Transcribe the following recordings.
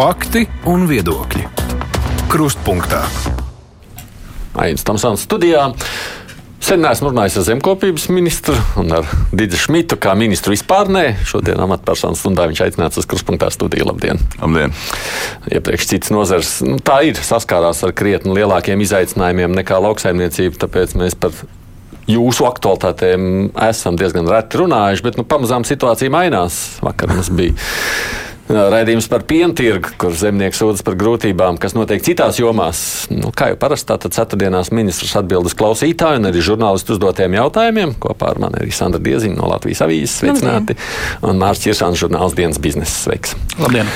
Fakti un viedokļi. Krustpunktā. Aizsmeļamies Tamsānas studijā. Sen neesmu runājis ar zemkopības ministru un ar Dīdzi Šmitu, kā ministru vispār. Nē, šodien amatpersonu stundā viņš aicināts uz Kruspunkta studiju. Labdien! Labdien. Iepriekš cits nozars nu, tā ir saskārās ar krietni lielākiem izaicinājumiem nekā lauksaimniecība, tāpēc mēs par jūsu aktualitātēm esam diezgan reti runājuši, bet nu, pamazām situācija mainās. Vakar mums bija raidījums par piena tirgu, kur zemnieks sūdzas par grūtībām, kas notiek citās jomās. Nu, kā jau parasti, tad ceturtdienās ministrs atbild uz klausītāju un arī žurnālistu uzdotiem jautājumiem. Kopā ar mani arī Sandra Dieziņa no Latvijas avīzes sveicināti un MārcisČirsāns žurnāls dienas biznesa sveiks. Labdien!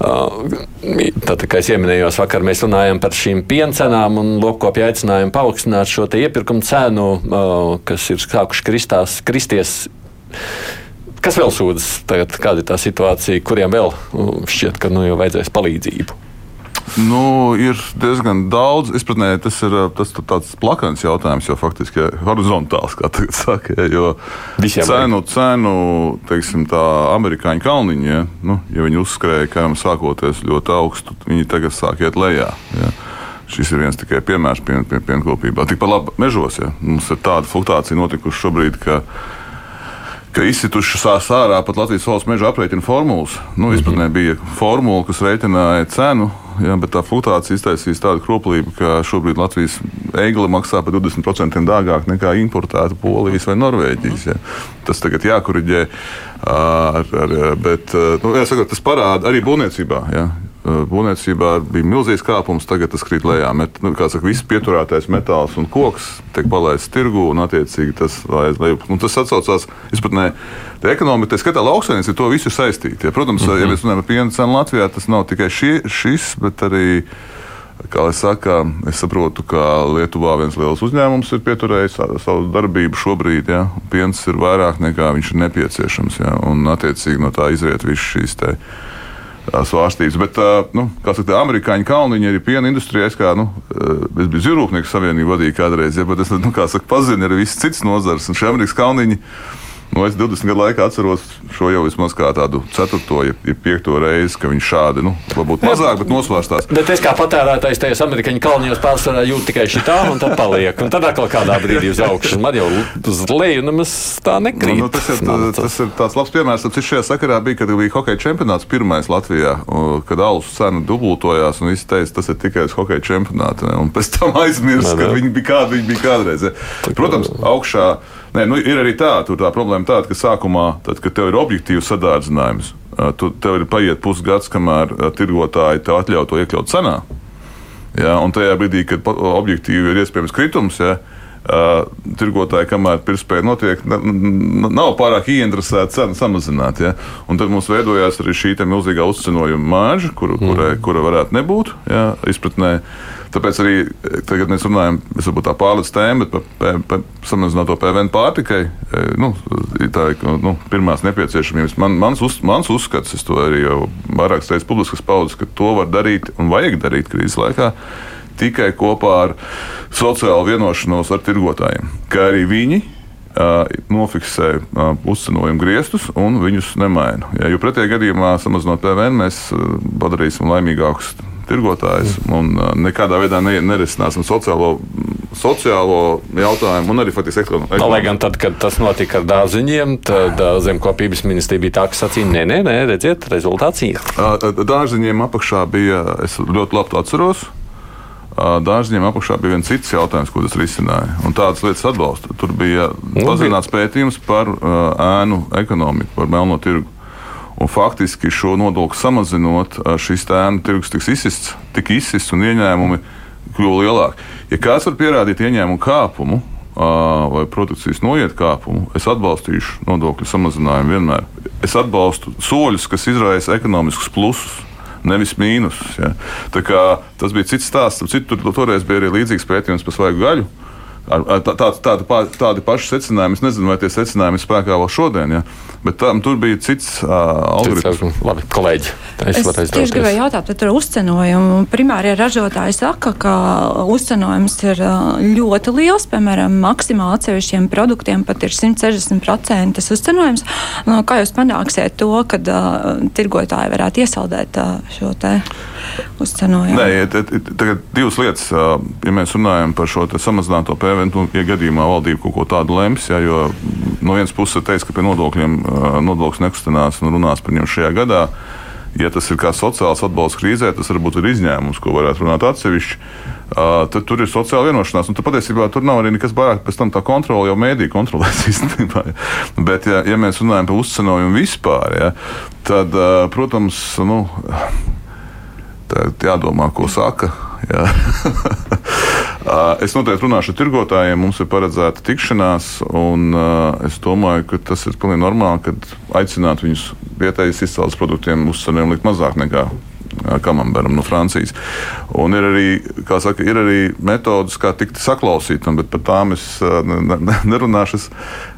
Tad, kā jau minējos, vakar mēs runājām par šīm piena cenām un lopkopju aicinājumu paaugstināt šo iepirkuma cenu, kas ir sākuši kristās, kristies. Kas vēl sūdzas tagad? Kāda ir tā situācija, kuriem vēl šķiet, ka nu, jau vajadzēs palīdzību? Nu, ir diezgan daudz. Izpratnē tas ir tas tāds plakans jautājums, jau faktiski horizontāls, kā tagad saka. Jo Visiem cenu, cenu teiksim, tā amerikāņu kalniņi, ja, nu, ja viņi uzskrēja karam sākoties ļoti augstu, viņi tagad sāk iet lejā. Ja. Šis ir viens tikai piemērs pien, pien, pienkopībā. Tikpat labi mežos. Ja. Mums ir tāda fluktuācija notikusi šobrīd, ka ka izsitušas ārā pat Latvijas valsts meža aprēķina formulas. Nu, izpratnē bija formula, kas rēķināja cenu, jā, bet tā fluktuācija iztaisīs tādu kroplību, ka šobrīd Latvijas eigli maksā par 20% dārgāk nekā importēta Polijas vai Norvēģijas. Jā. Tas tagad jākuriģē, ar, ar, bet nu, jāsaka, tas parāda arī būvniecībā. Jā. Būvniecībā bija milzīgs kāpums, tagad tas krīt lejā. Met, nu, kā saka, viss pieturētais metāls un koks tiek palaists tirgu, un attiecīgi tas, lai, lai, nu, tas atsaucās izpratnē. Tā ekonomika, tā skatā lauksainieks, ir to visu saistīti. Ja, protams, mm -hmm. ja mēs runājam par piena cenu Latvijā, tas nav tikai šie, šis, bet arī. Kā jau saka, es saprotu, ka Lietuvā viens liels uzņēmums ir pieturējis savu darbību šobrīd. Ja? Piens ir vairāk nekā viņš ir nepieciešams. Ja? Un, attiecīgi, no tā izriet visas šīs tēmas svārstības. Bet, nu, kā saka, amerikāņu kalniņi arī piena industrijā. Es, kā, nu, es biju Zirūpnieku savienību vadījis kādreiz, ja, bet es nu, kā saka, pazinu arī visas citas nozares. Un šie amerikāņu kalniņi Nu, es 20 gadu laikā atceros šo jau vismaz kā tādu ceturto, ja, ja piekto reizi, ka viņš šādi, nu, varbūt mazāk, bet nosvērstās. Bet es kā patērētājs tajos amerikāņu kalnijos pārsvarā jūtu tikai šī tā, un tad paliek. Un tad atkal kādā brīdī uz augšu. Man jau uz leju nemaz tā nekrīt. Nu, nu, tas, ir, tā, tas ir tāds labs piemērs. Tas šajā sakarā bija, kad bija hokeja čempionāts pirmais Latvijā, kad alus cena dubultojās, un visi teica, tas ir tikai uz hokeja čempionātu. Un pēc tam aizmirst, ka viņi bija kādi viņi bija kādreiz. Protams, augšā. Nē, nu, ir arī tā, tā problēma, tāda, ka sākumā, tad, kad tev ir objektīvs sadārdzinājums, tu, tev ir paiet pusgads, kamēr tirgotāji tev atļauj to iekļaut cenā. Ja, un tajā brīdī, kad objektīvi ir iespējams kritums, ja, Uh, tirgotāji, kamēr pirktspēja notiek, nav pārāk ieinteresēti cenu samazināt. Ja? Un tad mums veidojās arī šī milzīgā uzcenojuma mārža, kur, mm. kurai, kura varētu nebūt ja, izpratnē. Tāpēc arī tagad mēs runājam, es varbūt tā pārlec tēma, bet par, par samazināto PVN pārtikai. Nu, tā ir nu, pirmās nepieciešamības. Man, mans, uz, mans uzskats, es to arī jau vairākas reizes publiski paudzes, ka to var darīt un vajag darīt krīzes laikā tikai kopā ar sociālu vienošanos ar tirgotājiem, kā arī viņi nofiksē uzcenojumu griestus un viņus nemaina. Ja, jo pretējā gadījumā, samazinot PVN, mēs padarīsim laimīgākus tirgotājus un nekādā veidā nerisināsim sociālo, sociālo jautājumu un arī faktiski ekonomiku. No, lai gan tad, kad tas notika ar dārziņiem, tad zemkopības ministrija bija tā, kas sacīja, nē, nē, nē redziet, rezultāts ir. Dārziņiem apakšā bija, es ļoti labi to atceros dārziņiem apakšā bija viens cits jautājums, ko tas risināja. Un tādas lietas atbalsta. Tur bija nu, padziļināts pētījums par uh, ēnu ekonomiku, par melno tirgu. Un faktiski šo nodokli samazinot, šis ēnu tirgus tiks izsists, tik izsists un ieņēmumi kļuva lielāki. Ja kāds var pierādīt ieņēmumu kāpumu, vai produkcijas noiet kāpumu, es atbalstīšu nodokļu samazinājumu vienmēr. Es atbalstu soļus, kas izraisa ekonomiskus plusus nevis mīnusus. Ja. Tas bija cits stāsts. Citu, tur toreiz bija arī līdzīgs pētījums par svaigu gaļu. Tā, tā, tādi, tādi paši secinājumi. Es nezinu, vai tie secinājumi ir spēkā vēl šodien. Ja? Bet tam tur bija cits uh, algoritms. Labi, kolēģi. Es, es tieši gribēju jautāt par uzcenojumu. Primārie ražotāji saka, ka uzcenojums ir ļoti liels. Piemēram, maksimāli atsevišķiem produktiem pat ir 160% uzcenojums. Nu, kā jūs panāksiet to, ka uh, tirgotāji varētu iesaldēt uh, šo te uzcenojumu? Nē, tagad divas lietas. Ja mēs runājam par šo samazināto PVN, nu, ja gadījumā valdība kaut ko tādu lems, ja, jo no vienas puses teiks, ka pie nodokļiem nodoklis nekustinās un runās par viņiem šajā gadā. Ja tas ir kā sociāls atbalsts krīzē, tas varbūt ir izņēmums, ko varētu runāt atsevišķi. Uh, tad tur ir sociāla vienošanās. Un tad patiesībā tur nav arī nekas vairāk, pēc tam tā kontrole jau mēdī kontrolēs īstenībā. Bet, ja, ja mēs runājam par uzcenojumu vispār, ja, tad, uh, protams, nu, jādomā, ko saka. Ja. es noteikti runāšu ar tirgotājiem, mums ir paredzēta tikšanās, un es domāju, ka tas ir pilnīgi normāli, kad aicināt viņus vietējas izcelsmes produktiem uzsveriem likt mazāk nekā kamamberam no Francijas. Un ir arī, saka, ir arī metodas, kā tikt saklausītam, bet par tām es ne, ne, nerunāšu. Es,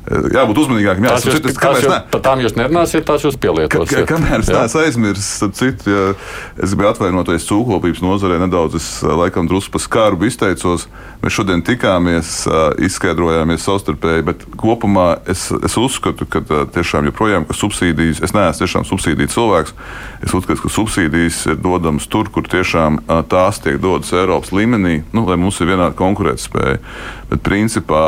jābūt uzmanīgākiem. Jā, jūs, citas, kāpēc, jūs, par tām jūs nerunāsiet, tās jūs pielietosiet. Ka, kamēr es neesmu aizmirsis, tad citu, ja es gribēju atvainoties cūkopības nozarē nedaudz, es laikam drusku par skarbu izteicos. Mēs šodien tikāmies, izskaidrojāmies savstarpēji, bet kopumā es, es uzskatu, ka tiešām joprojām, ka subsīdijas, es neesmu tiešām subsīdiju cilvēks, es uzskatu, ka subsīdijas ir dodamas tur, kur tiešām tās tiek dotas Eiropas līmenī, nu, lai mums ir vienāda konkurētspēja. Bet principā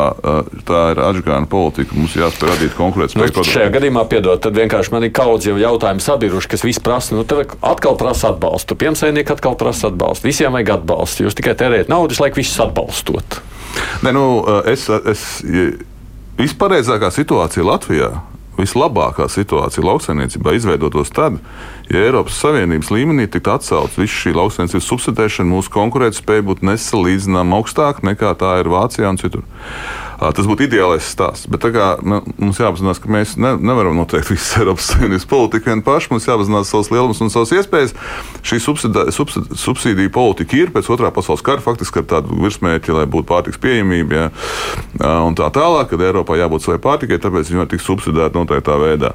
tā ir atžgāna politika ka mums jāspēj radīt konkurētspēju. Nu, šajā gadījumā, piedod, tad vienkārši man ir kaudz jau jautājumi sabiruši, kas viss prasa. Nu, tad atkal prasa atbalstu. Piemsainieki atkal prasa atbalstu. Visiem vajag atbalstu. Jūs tikai tērējat naudu, lai visus atbalstot. Ne, nu, es, es, vispareizākā situācija Latvijā vislabākā situācija lauksaimniecībā izveidotos tad, ja Eiropas Savienības līmenī tiktu atcelts viss šī lauksaimniecības subsidēšana, mūsu konkurētspēja būtu nesalīdzināma augstāka nekā tā ir Vācijā un citur. Tas būtu ideālais stāsts. Bet kā, mums jāapzinās, ka mēs ne, nevaram noteikt visas Eiropas Savienības politiku vien paši. Mums jāapzinās savas lielumus un savas iespējas. Šī subsidi, subsidi, subsīdija politika ir pēc otrā pasaules kara faktiski ar tādu virsmērķi, lai būtu pārtiks pieejamība ja, un tā tālāk, kad Eiropā jābūt savai pārtikai, tāpēc viņi var tikt subsidēti noteiktā veidā.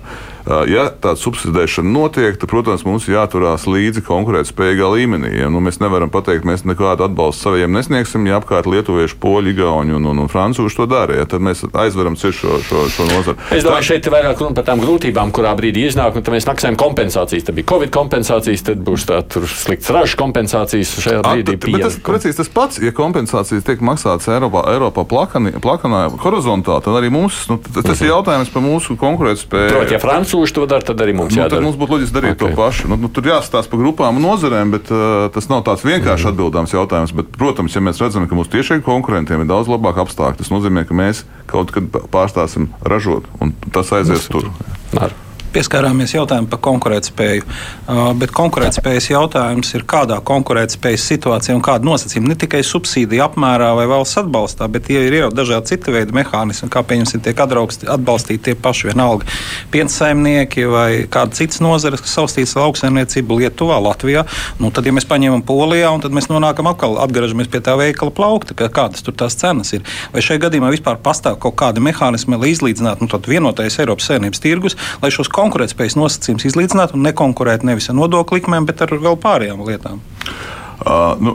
Ja tāda subsidēšana notiek, tad, protams, mums jāturās līdzi konkurētspējīgā līmenī. Ja? Nu, mēs nevaram pateikt, mēs nekādu atbalstu saviem nesniegsim, ja apkārt lietuvieši, poļi, igauni un, un, un francūži to dara. Ja? Tad mēs aizveram šo, šo, šo nozaru. Es domāju, tā... šeit ir vairāk runa par tām grūtībām, kurā brīdī iznāk, un tad mēs maksājam kompensācijas. Tad bija Covid kompensācijas, tad būs tā slikts ražu kompensācijas šajā brīdī. A, tas precīzi tas pats, ja kompensācijas tiek maksātas Eiropā, Eiropā plakani, plakanā, horizontāli, tad arī mums, nu, tas, tas uh -huh. ir jautājums par mūsu konkurētspēju. Proti, ja francūži to dara, tad arī mums nu, jādara. Mums būtu loģiski darīt okay. to pašu. Nu, nu, tur jāstāsta par grupām un nozarēm, bet uh, tas nav tāds vienkārši mm. atbildāms jautājums. Bet, protams, ja mēs redzam, ka mūsu tiešiem konkurentiem ir daudz labāk apstākļi, tas nozīmē, ka mēs kaut kad pārstāsim ražot, un tas aizies tur. Ar pieskārāmies jautājumu par konkurētspēju. Uh, bet konkurētspējas jautājums ir, kādā konkurētspējas situācijā un kāda nosacījuma ne tikai subsīdija apmērā vai valsts atbalstā, bet ja ir jau dažādi citi veidi mehānismi, kā pieņemsim, tiek atbalstīti tie paši vienalga piensaimnieki vai kāda citas nozares, kas saustītas ar lauksaimniecību Lietuvā, Latvijā. Nu, tad, ja mēs paņemam Polijā, tad mēs nonākam atkal, atgriežamies pie tā veikala plaukta, kādas tur tās cenas ir. Vai šajā gadījumā vispār pastāv kaut kādi mehānismi, lai izlīdzinātu nu, vienotais Eiropas Savienības tirgus, lai šos konkurētspējas nosacījums izlīdzināt un nekonkurēt nevis ar nodokļu likmēm, bet ar vēl pārējām lietām. Uh, nu,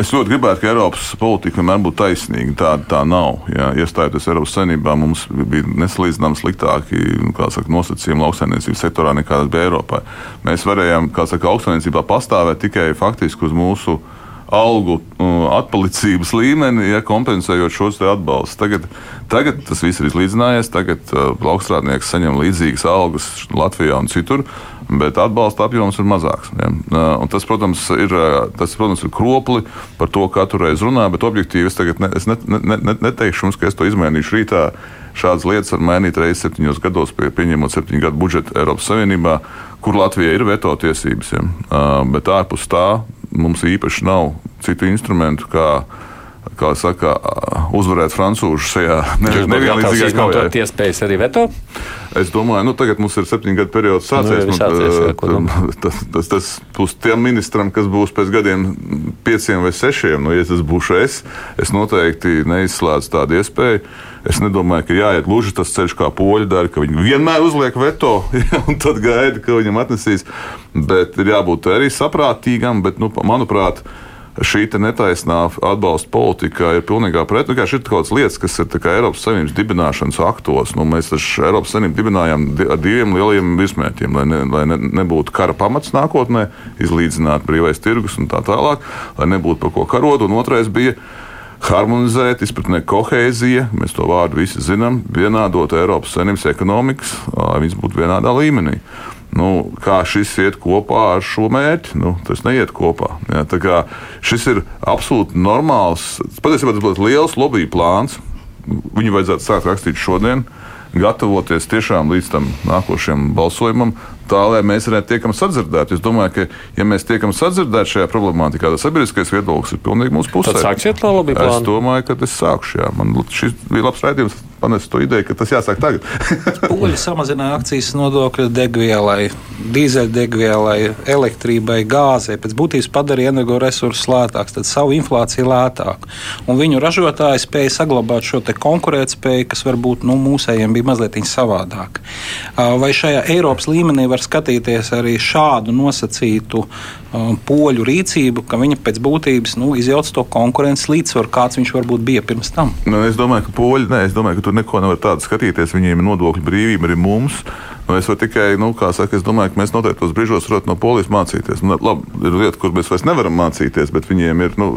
es ļoti gribētu, ka Eiropas politika vienmēr būtu taisnīga. Tā, tā nav. Ja, iestājoties Eiropas Savienībā, mums bija nesalīdzināms sliktāki saka, nosacījumi lauksaimniecības sektorā nekā tas bija Eiropā. Mēs varējām, saka, lauksaimniecībā pastāvēt tikai faktiski uz mūsu uh, algu atpalicības līmeni, ja kompensējot šos atbalstus. Tagad, tagad tas viss ir izlīdzinājies, tagad uh, laukstrādnieks saņem līdzīgas algas Latvijā un citur. Bet atbalsta apjoms ir mazāks. Ja? Uh, tas, protams, ir, tas, protams, ir kropli par to katru reizi runā, bet objektīvi es, ne, es ne, ne, ne, neteikšu jums, ka es to izmainīšu rītā. Šādas lietas var mainīt reizes septiņos gados, pie, pieņemot septiņu gadu budžetu Eiropas Savienībā, kur Latvijai ir veto tiesības. Ja? Uh, bet ārpus tā mums īpaši nav citu instrumentu, kā kā saka, uzvarēt francūžus šajā nevienlīdzīgā kaujā. Iespējas arī veto? Es domāju, nu, tagad mums ir septiņu gadu periods sācies. Nu, sācies jā, tas, tas, tas būs tiem ministram, kas būs pēc gadiem pieciem vai sešiem. Nu, ja tas būšu es, es noteikti neizslēdzu tādu iespēju. Es nedomāju, ka jāiet gluži tas ceļš, kā poļi dara, ka viņi vienmēr uzliek veto un tad gaida, ka viņam atnesīs. Bet ir jābūt arī saprātīgam, bet, nu, manuprāt, šī netaisnā atbalsta politika ir pilnībā pret. Nu, šī ir kaut kādas lietas, kas ir Eiropas Savienības dibināšanas aktos. Nu, mēs taču Eiropas Savienību dibinājām ar diviem lieliem virsmērķiem, lai, ne, lai ne, nebūtu kara pamats nākotnē, izlīdzināt brīvais tirgus un tā tālāk, lai nebūtu par ko karot. Un otrais bija harmonizēt, izpratnē kohēzija, mēs to vārdu visi zinām, vienādot Eiropas Savienības ekonomikas, lai viņas būtu vienādā līmenī. Nu, kā šis iet kopā ar šo mērķi? Nu, tas neiet kopā. Ja, šis ir absolūti normāls, patiesībā tas būtu liels lobby plāns. Viņu vajadzētu sākt rakstīt šodien, gatavoties tiešām līdz tam nākošajam balsojumam, tā, lai mēs varētu tiekam sadzirdēti. Es domāju, ka, ja mēs tiekam sadzirdēti šajā problemātikā, tad sabiedriskais viedoklis ir pilnīgi mūsu pusē. Tad sāksiet lobby plānu? Es domāju, ka tas sākšu, jā. Man šis bija labs raidījums panest to ideju, ka tas jāsāk tagad. Poļi samazināja akcijas nodokļu degvielai, dīzeļdegvielai, elektrībai, gāzei. Pēc būtības padarīja energoresursus lētākus, tad savu inflāciju lētāku. Un viņu ražotāji spēja saglabāt šo konkurētspēju, kas varbūt nu, mūsējiem bija mazliet savādāk. Vai šajā Eiropas līmenī var skatīties arī šādu nosacītu poļu rīcību, ka viņa pēc būtības nu, izjauc to konkurences līdzsvaru, kāds viņš varbūt bija pirms tam. Nu, es domāju, ka poļi, nē, es domāju, ka tur neko nevar tādu skatīties. Viņiem ir nodokļu brīvība arī mums. Nu, es tikai, nu, kā saka, es domāju, ka mēs noteiktos brīžos varam no polijas mācīties. Nu, labi, ir lieta, kur mēs vairs nevaram mācīties, bet viņiem ir, nu,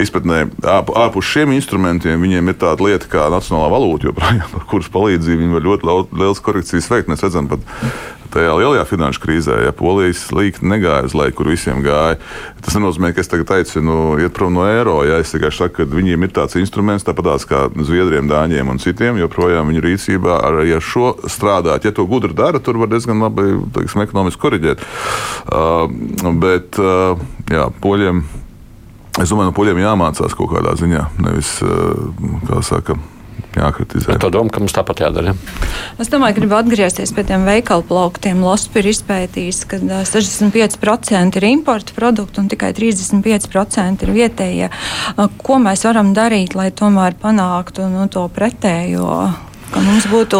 izpratnē, ārpus šiem instrumentiem, viņiem ir tāda lieta kā nacionālā valūta, joprojām, ar kuras palīdzību viņi var ļoti liels korekcijas veikt. Mēs redzam, pat tajā lielajā finanšu krīzē, ja polijas līkni negāja uz leju, kur visiem gāja. Tas nenozīmē, ka es tagad aicinu iet prom no eiro. Ja es tikai saku, ka viņiem ir tāds instruments, tāpat kā Zviedriem, Dāņiem un citiem, joprojām viņu rīcībā arī ar šo strādāt. Ja to gudri dara, tur var diezgan labi teiksim, ekonomiski koriģēt. Uh, bet uh, jā, poļiem. Es domāju, no poļiem jāmācās kaut kādā ziņā. Nevis, uh, kā saka, jākritizē. Tā doma, ka mums tāpat jādara. Ja? Es domāju, gribu atgriezties pie tiem veikalu plauktiem. Lospi ir izpētījis, ka 65% ir importa produkti un tikai 35% ir vietējie. Ko mēs varam darīt, lai tomēr panāktu nu, to pretējo? Ka mums būtu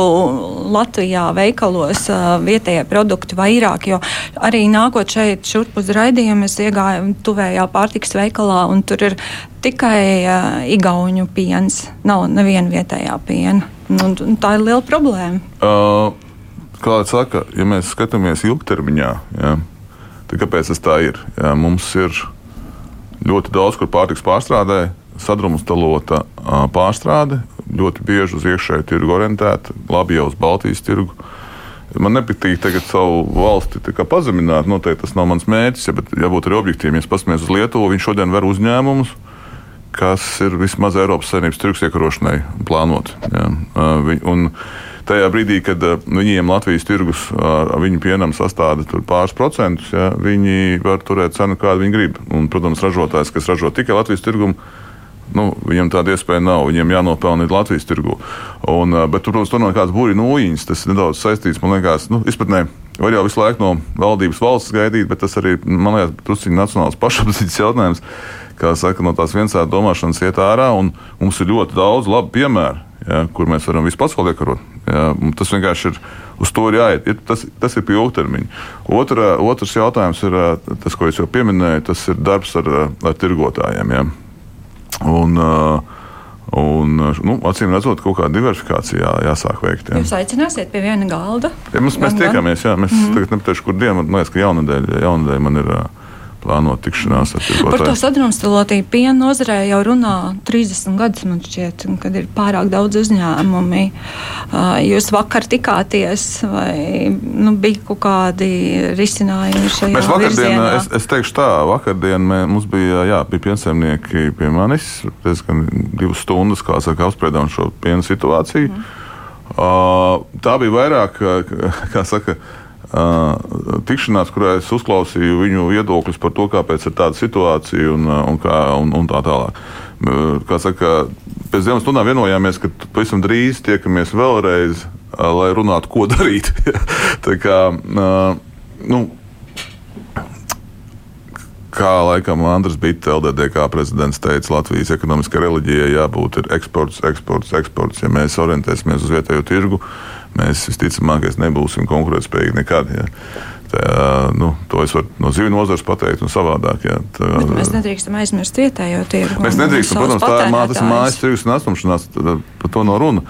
Latvijā veikalos vietējie produkti vairāk, jo arī nākot šeit šurp uz raidījumu, es iegāju tuvējā pārtiks veikalā un tur ir tikai uh, igauņu piens, nav neviena vietējā piena. Nu, tā ir liela problēma. Uh, jau saka, ja mēs skatāmies ilgtermiņā, ja, tad kāpēc tas tā ir? Ja, mums ir ļoti daudz, kur pārtiks pārstrādē, sadrumstalota pārstrāde, ļoti bieži uz iekšēju tirgu orientēta, labi jau uz Baltijas tirgu. Man nepatīk tagad savu valsti pazemināt, noteikti tas nav mans mērķis, ja, bet jābūt arī objektīviem. Ja paskatāmies uz Lietuvu, viņš šodien ver uzņēmumus, kas ir vismaz Eiropas Savienības tirgus iekarošanai plānoti. Ja. Un tajā brīdī, kad viņiem Latvijas tirgus ar viņu pienam sastāda pāris procentus, ja, viņi var turēt cenu, kādu viņi grib. Un, protams, ražotājs, kas ražo tikai Latvijas tirgumu, Nu, viņam tāda iespēja nav. Viņiem jānopelna Latvijas tirgu. Un, bet, protams, tur nav kāds būri nūjiņas. Tas nedaudz saistīts, man liekas, nu, izpratnē. Var jau visu laiku no valdības valsts gaidīt, bet tas arī, man liekas, druskuļi nacionāls pašapziņas jautājums. Kā saka, no tās viensādas domāšanas iet ārā, un mums ir ļoti daudz labu piemēru, ja, kur mēs varam visu pasauli iekarot. Ja, tas vienkārši ir uz to ir jāiet. Ir, tas, tas ir pie ilgtermiņa. Otra, otrs jautājums ir tas, ko es jau pieminēju, tas ir darbs ar, ar tirgotājiem. Ja. Un, uh, Un, uh, nu, acīm redzot, kaut kāda diversifikācija jā, jāsāk veikt. Jā. Jūs aicināsiet pie viena galda? Ja, mēs, mēs tiekamies, jā, mēs mm -hmm. tagad nepateikšu, kur dienu. Man liekas, ka jaunadēļ, jaunadēļ man ir. Uh, plānot tikšanās ar tirgotāju. Par to sadrumstalotību piena nozarē jau runā 30 gadus, man šķiet, kad ir pārāk daudz uzņēmumi. Jūs vakar tikāties, vai nu, bija kaut kādi risinājumi šajā Mēs vakardien, virzienā? es, es teikšu tā, vakardien mē, mums bija, jā, bija piensaimnieki pie manis, diezgan divas stundas, kā saka, apspriedām šo piena situāciju. Mm. Uh, tā bija vairāk, kā saka, tikšanās, kurā es uzklausīju viņu viedokļus par to, kāpēc ir tāda situācija un, un, kā, un, un tā tālāk. Kā saka, pēc dienas stundām vienojāmies, ka pavisam drīz tiekamies vēlreiz, lai runātu, ko darīt. Tā kā, nu, kā laikam Andris Bitte, LDDK prezidents, teica, Latvijas ekonomiskā reliģija jābūt eksports, eksports, eksports. Ja mēs orientēsimies uz vietējo tirgu, mēs visticamāk nebūsim konkurētspējīgi nekad. Ja. Tā, nu, to es varu no zivju nozares pateikt, un savādāk. Jā, tā, Bet mēs nedrīkstam aizmirst vietējo tirgu. Mēs nedrīkstam, protams, tā ir mātes mājas tirgus un atstumšanās, par to nav runa.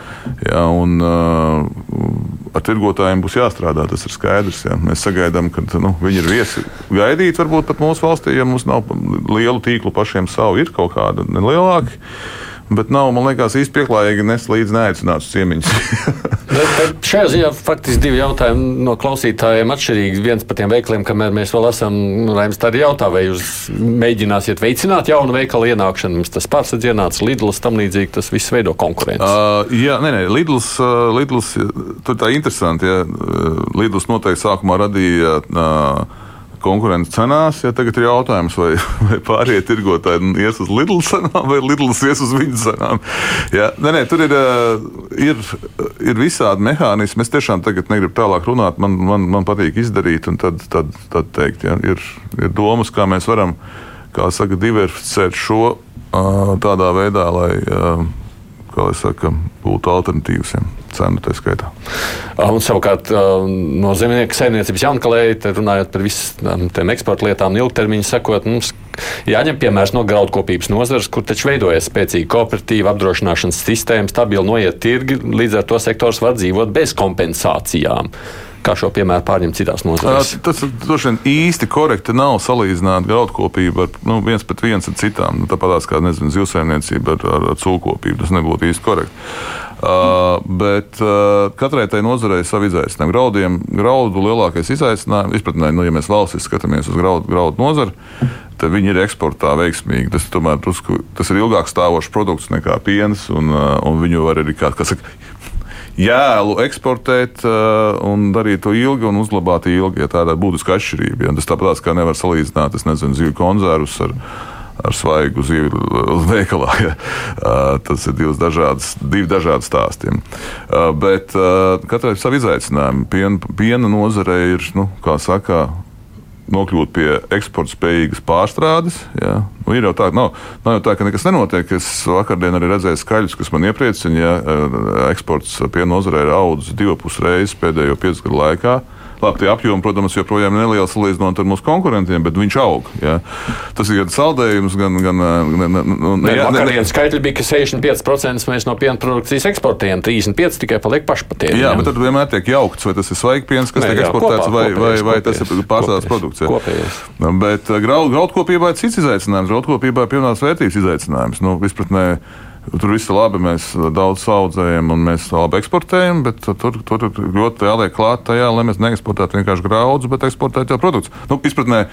Jā, un, uh, ar tirgotājiem būs jāstrādā, tas ir skaidrs. Jā. Mēs sagaidām, ka nu, viņi ir viesi gaidīt, varbūt pat mūsu valstī, ja mums nav lielu tīklu pašiem savu, ir kaut kāda nelielāka bet nav, man liekas, īsti pieklājīgi nes līdzi neaicināts ciemiņus. šajā ziņā faktiski divi jautājumi no klausītājiem atšķirīgi. Viens par tiem veikaliem, kamēr mēs vēl esam, nu, Raims, tā arī jautā, vai jūs mēģināsiet veicināt jaunu veikalu ienākšanu. Mums tas pārsadz ienāca Lidls, tam līdzīgi tas viss veido konkurenci. Uh, jā, nē, nē, Lidls, uh, Lidls tur tā interesanti, ja Lidls noteikti sākumā radīja. Uh, konkurence cenās. Ja tagad ir jautājums, vai, vai pārējie tirgotāji ies uz Lidl cenām vai Lidls ies uz viņu cenām. Ja, nē, nē, tur ir, eh, ir, ir visādi mehānismi. Es tiešām tagad negribu tālāk runāt. Man, man, man patīk izdarīt un tad, tad, tad teikt, ja, ir, ir domas, kā mēs varam kā saka, diversificēt šo tādā veidā, lai kā lai saka, būtu alternatīvas. Ja cenu tā skaitā. Un savukārt no zemnieku saimniecības jaunkalēji, runājot par visām tām eksporta lietām, ilgtermiņā sakot, mums jāņem piemērs no graudkopības nozares, kur taču veidojas spēcīga kooperatīva apdrošināšanas sistēma, stabili noiet tirgi, līdz ar to sektors var dzīvot bez kompensācijām kā šo piemēru pārņemt citās nozarēs? Tas droši vien īsti korekti nav salīdzināt graudkopību ar nu, viens pret viens ar citām. Nu, Tāpat kā nezinu, zivsaimniecība ar, ar, ar cūkopību. Tas nebūtu īsti korekti. Uh, bet uh, katrai tai nozarei ir savi izaicinājumi. Graudiem, graudu lielākais izaicinājums, izpratnē, nu, ja mēs valsts skatāmies uz graudu, graudu nozari, tad viņi ir eksportā veiksmīgi. Tas, tomēr, tas ir ilgāk stāvošs produkts nekā piens, un, uh, un viņu var arī, kā, kā saka, jēlu eksportēt uh, un darīt to ilgi un uzglabāt ilgi. Ja tāda ir būtiska atšķirība. Ja. Tas tāpat kā nevar salīdzināt, es nezinu, zivju konzervus ar, ar svaigu zivju veikalā. Ja. Uh, tas ir divas dažādas, divi dažādi stāsti. Uh, bet katrai ir savi izaicinājumi. Piena, piena nozare ir, nu, kā saka, nokļūt pie eksporta spējīgas pārstrādes. Jā. Nu, ir jau tā, nav, nav jau tā, ka nekas nenotiek. Es vakardien arī redzēju skaļus, kas man iepriecina. Ja eksports piena nozarē ir audzis divas reizes pēdējo piecu gadu laikā. Labi, tie apjomi, protams, joprojām ir neliels salīdzinot ar mūsu konkurentiem, bet viņš aug. Ja. Tas ir gan saldējums, gan. gan, gan nu, ne, jā, ne, ne, skaitļi bija, ka 65% mēs no piena produkcijas eksportējam, 35% tikai paliek pašpatēriņam. Jā, bet tad vienmēr tiek jaukts, vai tas ir svaigpiens, kas ne, tiek jā, eksportēts, kopā, vai, kopējais, vai, vai tas ir pārstrādes produkts. Kopējais. Bet graudkopībā ir cits izaicinājums. Graudkopībā ir pievienotās vērtības izaicinājums. Nu, izpratnē, Tur viss ir labi, mēs daudz audzējam un mēs labi eksportējam, bet tur, tur ļoti jāliek klāt tajā, lai mēs neeksportētu vienkārši graudus, bet eksportētu jau produktus. Nu, izpratnē,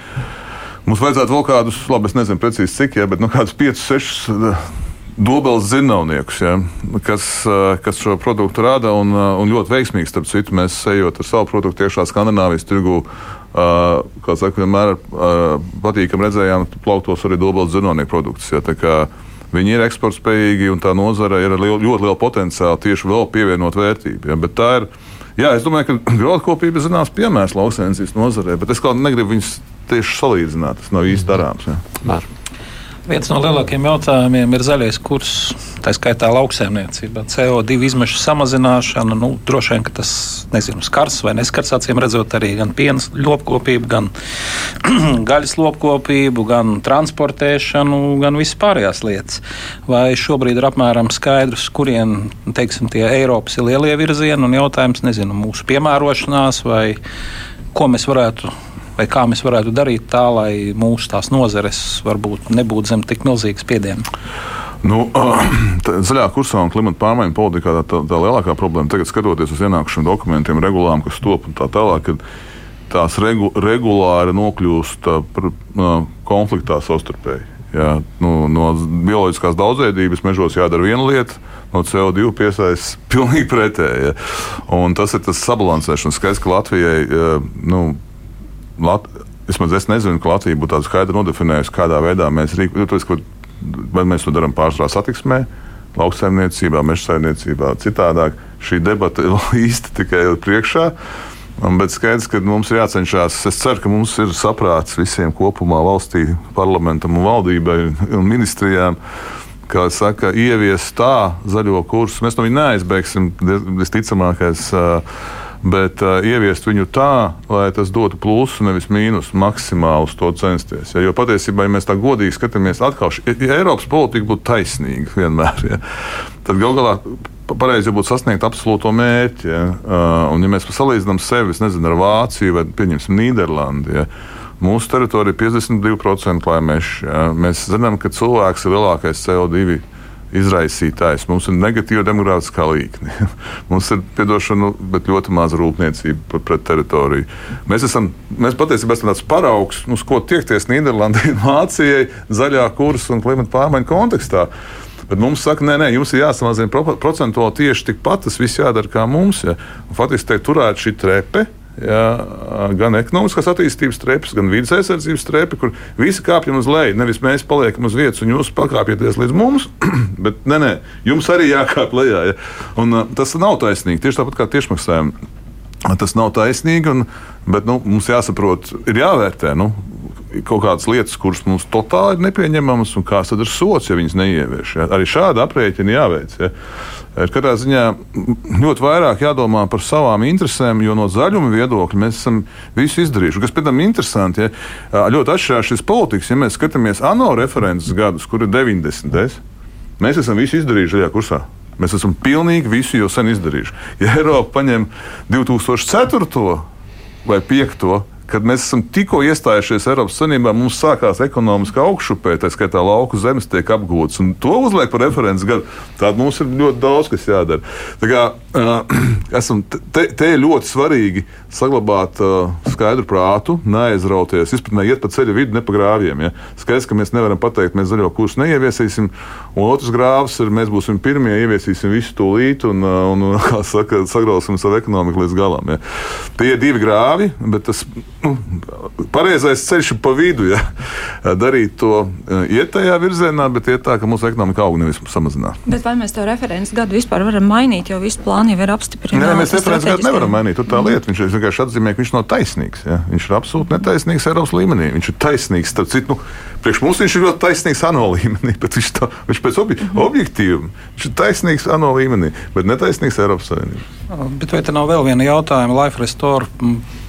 mums vajadzētu vēl kādus, labi, es nezinu precīzi cik, ja, bet nu, kādus 5, 6 eh, dobels zinātniekus, ja, kas, eh, kas šo produktu rada un, eh, un ļoti veiksmīgi. Starp citu, mēs ejot ar savu produktu iekšā Skandināvijas tirgu. Uh, kā saka, vienmēr uh, patīkam redzējām, plauktos arī dobels zinātnieku produktus. Ja, Viņi ir eksportspējīgi un tā nozare ir ar lielu, ļoti lielu potenciālu tieši vēl pievienot vērtību. Ja, tā ir, jā, es domāju, ka graudkopība ir zināms piemērs lauksainicības nozarē, bet es kā negribu viņus tieši salīdzināt. Tas nav īsti darāms. Ja. Viens no lielākajiem jautājumiem ir zaļais kurs, tā skaitā lauksēmniecība. CO2 izmešu samazināšana, nu, droši vien, tas nezinu, skars vai neskars acīm redzot arī gan piena lopkopību, gan gaļas lopkopību, gan transportēšanu, gan visas pārējās lietas. Vai šobrīd ir apmēram skaidrs, kurien, teiksim, tie Eiropas ir lielie virzieni un jautājums, nezinu, mūsu piemērošanās vai ko mēs varētu vai kā mēs varētu darīt tā, lai mūsu tās nozares varbūt nebūtu zem tik milzīgas spiediena? Nu, tā, zaļā kursā un klimata pārmaiņu politikā tā, tā, tā lielākā problēma tagad, skatoties uz ienākušiem dokumentiem, regulām, kas top un tā tālāk, kad tās regu, regulāri nokļūst par, konfliktā savstarpēji. Jā, nu, no bioloģiskās daudzveidības mežos jādara viena lieta, no CO2 piesaistās pilnīgi pretēji. Tas ir tas sabalansēšanas skaits, ka Latvijai nu, Lat Vismaz es nezinu, ka Latvija būtu tādu skaidru nodefinējusi, kādā veidā mēs rīkojamies. vai mēs to darām pārstrādes satiksmē, lauksaimniecībā, meža saimniecībā, citādāk. Šī debata ir īsti tikai priekšā. Bet skaidrs, ka mums ir jācenšas. Es ceru, ka mums ir saprāts visiem kopumā, valstī, parlamentam un valdībai un ministrijām. Kā saka, ievies tā zaļo kursu. Mēs no viņa neaizbēgsim, visticamākais. Uh, bet uh, ieviest viņu tā, lai tas dotu plusu, nevis mīnusu, maksimāli uz to censties. Ja, jo patiesībā, ja mēs tā godīgi skatāmies, atkal, ja Eiropas politika būtu taisnīga vienmēr, ja, tad gal galā pareizi būtu sasniegt absolūto mērķi. Ja? Uh, un, ja mēs salīdzinām sevi nezinu, ar Vāciju vai Nīderlandi, ja? mūsu teritorija ir 52% klājmeša. Ja? Mēs zinām, ka cilvēks ir lielākais CO2 izraisītājs. Mums ir negatīva demogrāfiskā līnija. Mums ir piedošana, bet ļoti maza rūpniecība pret teritoriju. Mēs, esam, mēs patiesībā esam tāds paraugs, uz ko tiekties Nīderlandē, Vācijai, zaļā kursa un klimata pārmaiņu kontekstā. Bet mums saka, nē, nē, jums ir jāsamazina procentuāli tieši tikpat, tas viss jādara kā mums. Ja. Un, faktiski, te turēt šī trepe, Ja, gan ekonomiskās attīstības strepas, gan vidas aizsardzības strepa, kur visi kāpjam uz leju. Nevis mēs paliekam uz vietas un jūs pakāpjaties līdz mums, bet nē, nē, jums arī jākāp lejā. Ja. Un, tas nav taisnīgi. Tieši tāpat kā tiešmaksājumi. Tas nav taisnīgi, un, bet nu, mums jāsaprot, ir jāvērtē. Nu, kaut kādas lietas, kuras mums totāli ir nepieņemamas, un kāds tad ir sots, ja viņas neievieš. Ja? Arī šāda aprēķina jāveic. Ja? Ir katrā ziņā ļoti vairāk jādomā par savām interesēm, jo no zaļuma viedokļa mēs esam visu izdarījuši. Kas, piemēram, interesanti, ja ļoti atšķirās šis politikas, ja mēs skatāmies ANO references gadus, kur ir 90. Mēs esam visu izdarījuši šajā kursā. Mēs esam pilnīgi visu jau sen izdarījuši. Ja Eiropa paņem 2004. vai 2005 kad mēs esam tikko iestājušies Eiropas Savienībā, mums sākās ekonomiska augšupē, tā skaitā lauku zemes tiek apgūtas. To uzliek par referents gadu. Tāda mums ir ļoti daudz, kas jādara. Esam, te, te ir ļoti svarīgi saglabāt uh, skaidru prātu, neaizrauties, izpratnē iet pa ceļa vidu, ne pa grāvjiem. Ja? Skaidrs, ka mēs nevaram pateikt, mēs zaļo kursu neieviesīsim, un otrs grāvs ir, mēs būsim pirmie, ieviesīsim visu tūlīt un, un, un kā saka, sagrausim savu ekonomiku līdz galam. Ja? Tie ir divi grāvi, bet tas nu, pareizais ceļš ir pa vidu. Ja? Darīt to iet tajā virzienā, bet iet tā, ka mūsu ekonomika aug nevis samazinās. Bet vai mēs to referents gadu vispār varam mainīt, jo visu plānu jau ir apstiprināts? Nē, mēs referents gadu nevaram mainīt. Tur tā mm. lieta, viņš vienkārši atzīmē, ka viņš nav taisnīgs. Ja? Viņš ir absolūti netaisnīgs Eiropas līmenī. Viņš ir taisnīgs, starp citu, nu, priekš mums viņš ir ļoti taisnīgs ANO līmenī, bet viņš, tā, viņš pēc obje, mm -hmm. objektīva, viņš ir taisnīgs ANO līmenī, bet netaisnīgs Eiropas Savienībā. Bet vai te nav vēl viena jautājuma? Life Restore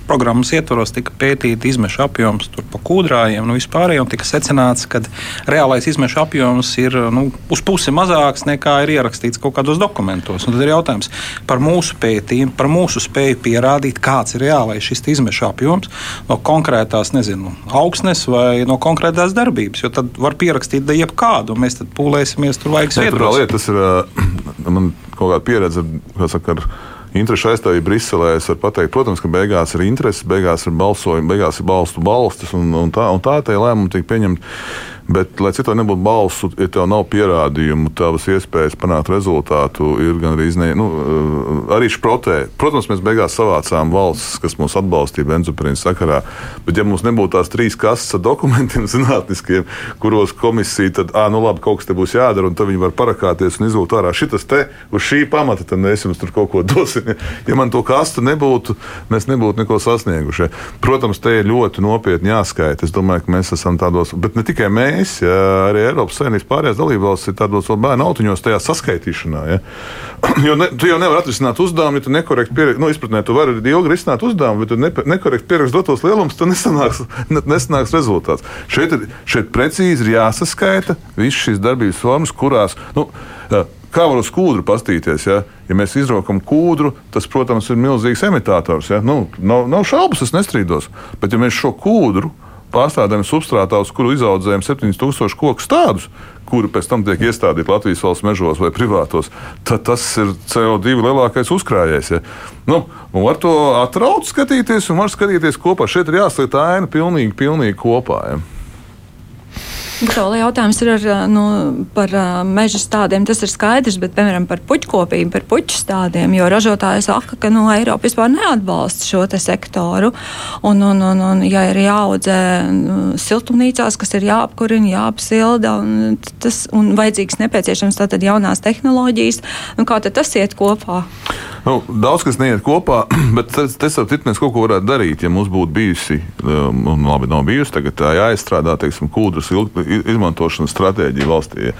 programmas ietvaros tika pētīta izmeša apjoms pa kūdrājiem un nu, vispārējo. Tika secināts, ka reālais izmeša apjoms ir nu, uz pusi mazāks nekā ir ierakstīts kaut kādos dokumentos. Un tad ir jautājums par mūsu pētījumu, par mūsu spēju pierādīt, kāds ir reālais šis izmeša apjoms no konkrētās nezinu, augsnes vai no konkrētās darbības. Jo tad var pierakstīt jebkādu, un mēs tad pūlēsimies tur vajag sviedros. Tas ir man kaut kāda pieredze, kas saka, ar interešu aizstāvību Briselē, es varu pateikt, protams, ka beigās ir interesi, beigās ir balsojumi, beigās ir balstu balstis, un, un tā, un tā tie lēmumi tiek pieņemti. Bet, lai citādi nebūtu balsu, ja tev nav pierādījumu, tavas iespējas panākt rezultātu ir gan arī ne, nu, eh, arī šprotē. Protams, mēs beigās savācām valsts, kas mūs atbalstīja benzoprīna sakarā. Bet, ja mums nebūtu tās trīs kases ar dokumentiem zinātniskiem, kuros komisija tad, ah, nu labi, kaut kas te būs jādara, un tad viņi var parakāties un izlūgt ārā šitas te uz šī pamata, tad mēs jums tur kaut ko dosim. Ja man to kastu nebūtu, mēs nebūtu neko sasnieguši. Protams, te ir ļoti nopietni jāskaita. Es domāju, ka mēs esam tādos, bet ne tikai mēs mēs, ja, arī Eiropas Savienības pārējās dalībvalstis ir tādos bērnu autiņos, tajā saskaitīšanā. Ja. Jo ne, tu jau nevari atrisināt uzdevumu, ja tu nekorekti pieraksti. Nu, izpratnē, tu vari ilgi risināt uzdevumu, bet tu ne, nekorekti pieraksti dotos lielumus, tad nesanāks, ne, nesanāks rezultāts. Šeit, šeit precīzi ir jāsaskaita visas šīs darbības formas, kurās. Nu, Kā var uz kūdru pastīties? Ja, ja mēs izraukam kūdru, tas, protams, ir milzīgs emitators. Ja? Nu, nav, nav šaubas, es nestrīdos. Bet, ja mēs šo kūdru pārstrādājam substrātā, uz kuru izaudzējam 7000 koku stādus, kuri pēc tam tiek iestādīti Latvijas valsts mežos vai privātos, tad tas ir CO2 lielākais uzkrājējs. Ja? Nu, var to atraut, skatīties, un var skatīties kopā. Šeit ir jāsliet aina pilnīgi, pilnīgi kopā. Ja? Vēl jautājums ir ar, nu, par meža stādiem. Tas ir skaidrs, bet, piemēram, par puķkopību, par puķu stādiem, jo ražotāji saka, ka nu, Eiropa vispār neatbalsta šo sektoru. Un, un, un, un, ja ir jāaudzē nu, siltumnīcās, kas ir jāapkurina, jāapsilda, un, tas, un vajadzīgs nepieciešams tātad jaunās tehnoloģijas, nu, kā tad tas iet kopā? Nu, daudz kas neiet kopā, bet tas, ar mēs kaut ko varētu darīt. Ja mums būtu bijusi, um, un labi, nav bijusi, tagad jāizstrādā teiksim, kūdras izmantošanas stratēģija valstī.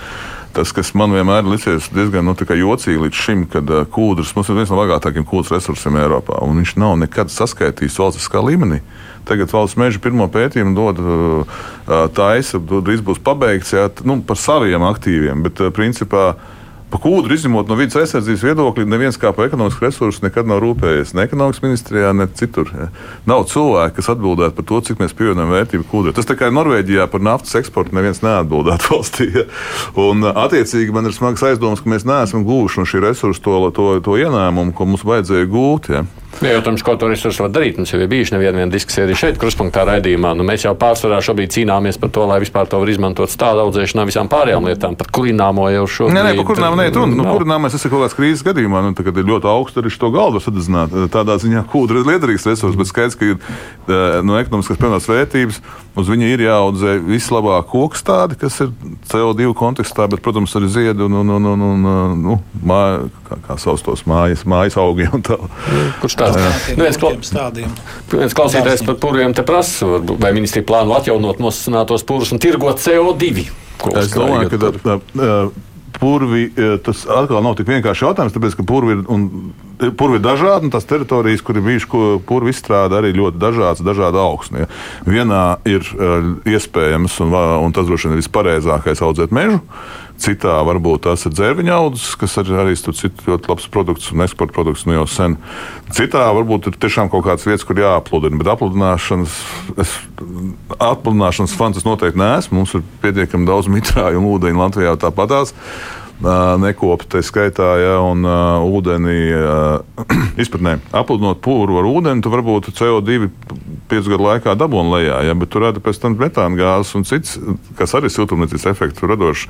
Tas, kas man vienmēr ir licies diezgan nu, jocīgi līdz šim, kad uh, kūdras mums ir viens no bagātākajiem kūdras resursiem Eiropā, un viņš nav nekad saskaitīts valstiskā līmenī. Tagad valsts meža pirmo pētījumu dod uh, uh taisa, drīz būs pabeigts jā, nu, par saviem aktīviem, bet principā Pa kūdru izņemot no vidas aizsardzības viedokļa, neviens kā par ekonomisku resursu nekad nav rūpējies. Ne ekonomikas ministrijā, ne citur. Ja. Nav cilvēku, kas atbildētu par to, cik mēs pievienojam vērtību kūdrai. Tas tā kā Norvēģijā par naftas eksportu neviens neatbildētu valstī. Ja. Un, attiecīgi, man ir smags aizdoms, ka mēs neesam guvuši no šī resursa to, to, to ienākumu, ko mums vajadzēja gūt. Ja. Jā, jautājums, ko to resursu var darīt. Mums jau ir bijuši neviena diskusija arī šeit, kruspunktā raidījumā. Nu, mēs jau pārsvarā šobrīd cīnāmies par to, lai vispār to var izmantot stāda audzēšanā visām pārējām lietām. Par kurināmo jau šo. Nē, nē, par kurināmo neiet runa. Nu, kurināmais ir kaut kāds krīzes gadījumā. Nu, tagad ir ļoti augsts arī to galdu sadedzināt. Tādā ziņā kūdra ir liederīgs resurs, bet skaidrs, ka ir no ekonomiskas pilnās vērtības uz viņa ir jāaudzē vislabāk koks tādi, kas ir CO2 kontekstā, bet, protams, arī ziedi un, un, un, un, un nu, māja, kā, kā sauc tos mājas, mājas augi un tā. Kurš tā? Tāds - viens, kla... viens klausītājs par purviem te prasa, vai ministrija plāno atjaunot nosacinātos purvus un tirgot CO2. Es domāju, ka tā, tā, purvi tas atkal nav tik vienkārši jautājums, tāpēc ka purvi ir. Un, Purvi ir dažādi, un tās teritorijas, kur ir bijuši purvi izstrāde, arī ļoti dažādas, dažādi augsni. Ja. Vienā ir iespējams, un, un tas droši vien ir vispareizākais, audzēt mežu. Citā varbūt tās ir dzērviņa audzes, kas ir arī citu, ļoti labs produkts un eksporta produkts nu jau sen. Citā varbūt ir tiešām kaut kādas vietas, kur jāapludina, bet apludināšanas, es, apludināšanas fans es noteikti neesmu. Mums ir pietiekami daudz mitrāju un ūdeņu Latvijā tāpatās nekopi, tā skaitā, ja, un uh, ūdeni uh, izpratnē. Apludinot pūru ar ūdeni, tu varbūt CO2 piecu gadu laikā dabūni lejā, ja, bet tur rada pēc tam metāna gāzes un cits, kas arī siltumnīcas efektu radošs.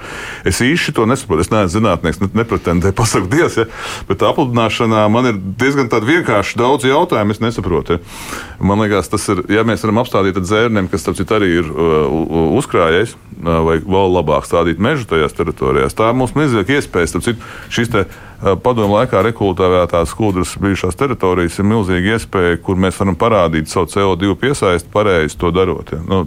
Es īsti to nesaprotu. Es neesmu zinātnieks, ne, nepretendēju pasaku dievs, ja, bet apludināšanā man ir diezgan vienkārši daudz jautājumu, es nesaprotu. Ja. Man liekas, tas ir, ja mēs varam apstādīt dzērniem, kas, citu, arī ir uh, uzkrājējis, uh, vai vēl labāk stādīt mežu tajās teritorijās, tā mums milzīga iespēja, starp citu, šīs te padomu laikā rekultivētās kūdras bijušās teritorijas ir milzīga iespēja, kur mēs varam parādīt savu CO2 piesaisti pareizi to darot. Ja. Nu,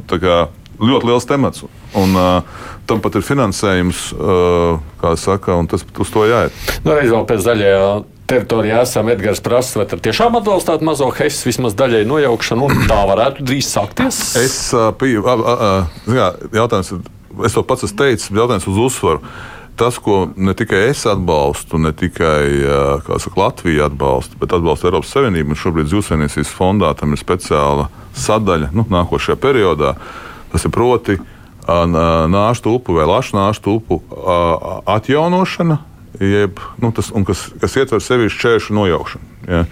ļoti liels temats. Un, uh, tam pat ir finansējums, uh, kā saka, un tas uz to jāiet. Nu, reiz vēl pēc zaļajā teritorijā esam Edgars prasa, vai tiešām atbalstāt mazo hesu vismaz daļai nojaukšanu, un tā varētu drīz sākties? Es, uh, pie, uh, uh, uh, jautājums, es to pats esmu teicis, jautājums uz uzsvaru. Uh, tas, ko ne tikai es atbalstu, ne tikai saka, Latvija atbalsta, bet atbalsta Eiropas Savienība. Šobrīd Zivsainīcijas fondā tam ir speciāla sadaļa nu, nākošajā periodā. Tas ir proti nāšu upu vai lašu nāšu upu atjaunošana, jeb, nu, tas, kas, kas ietver sevi šķēršu nojaukšanu. Ja.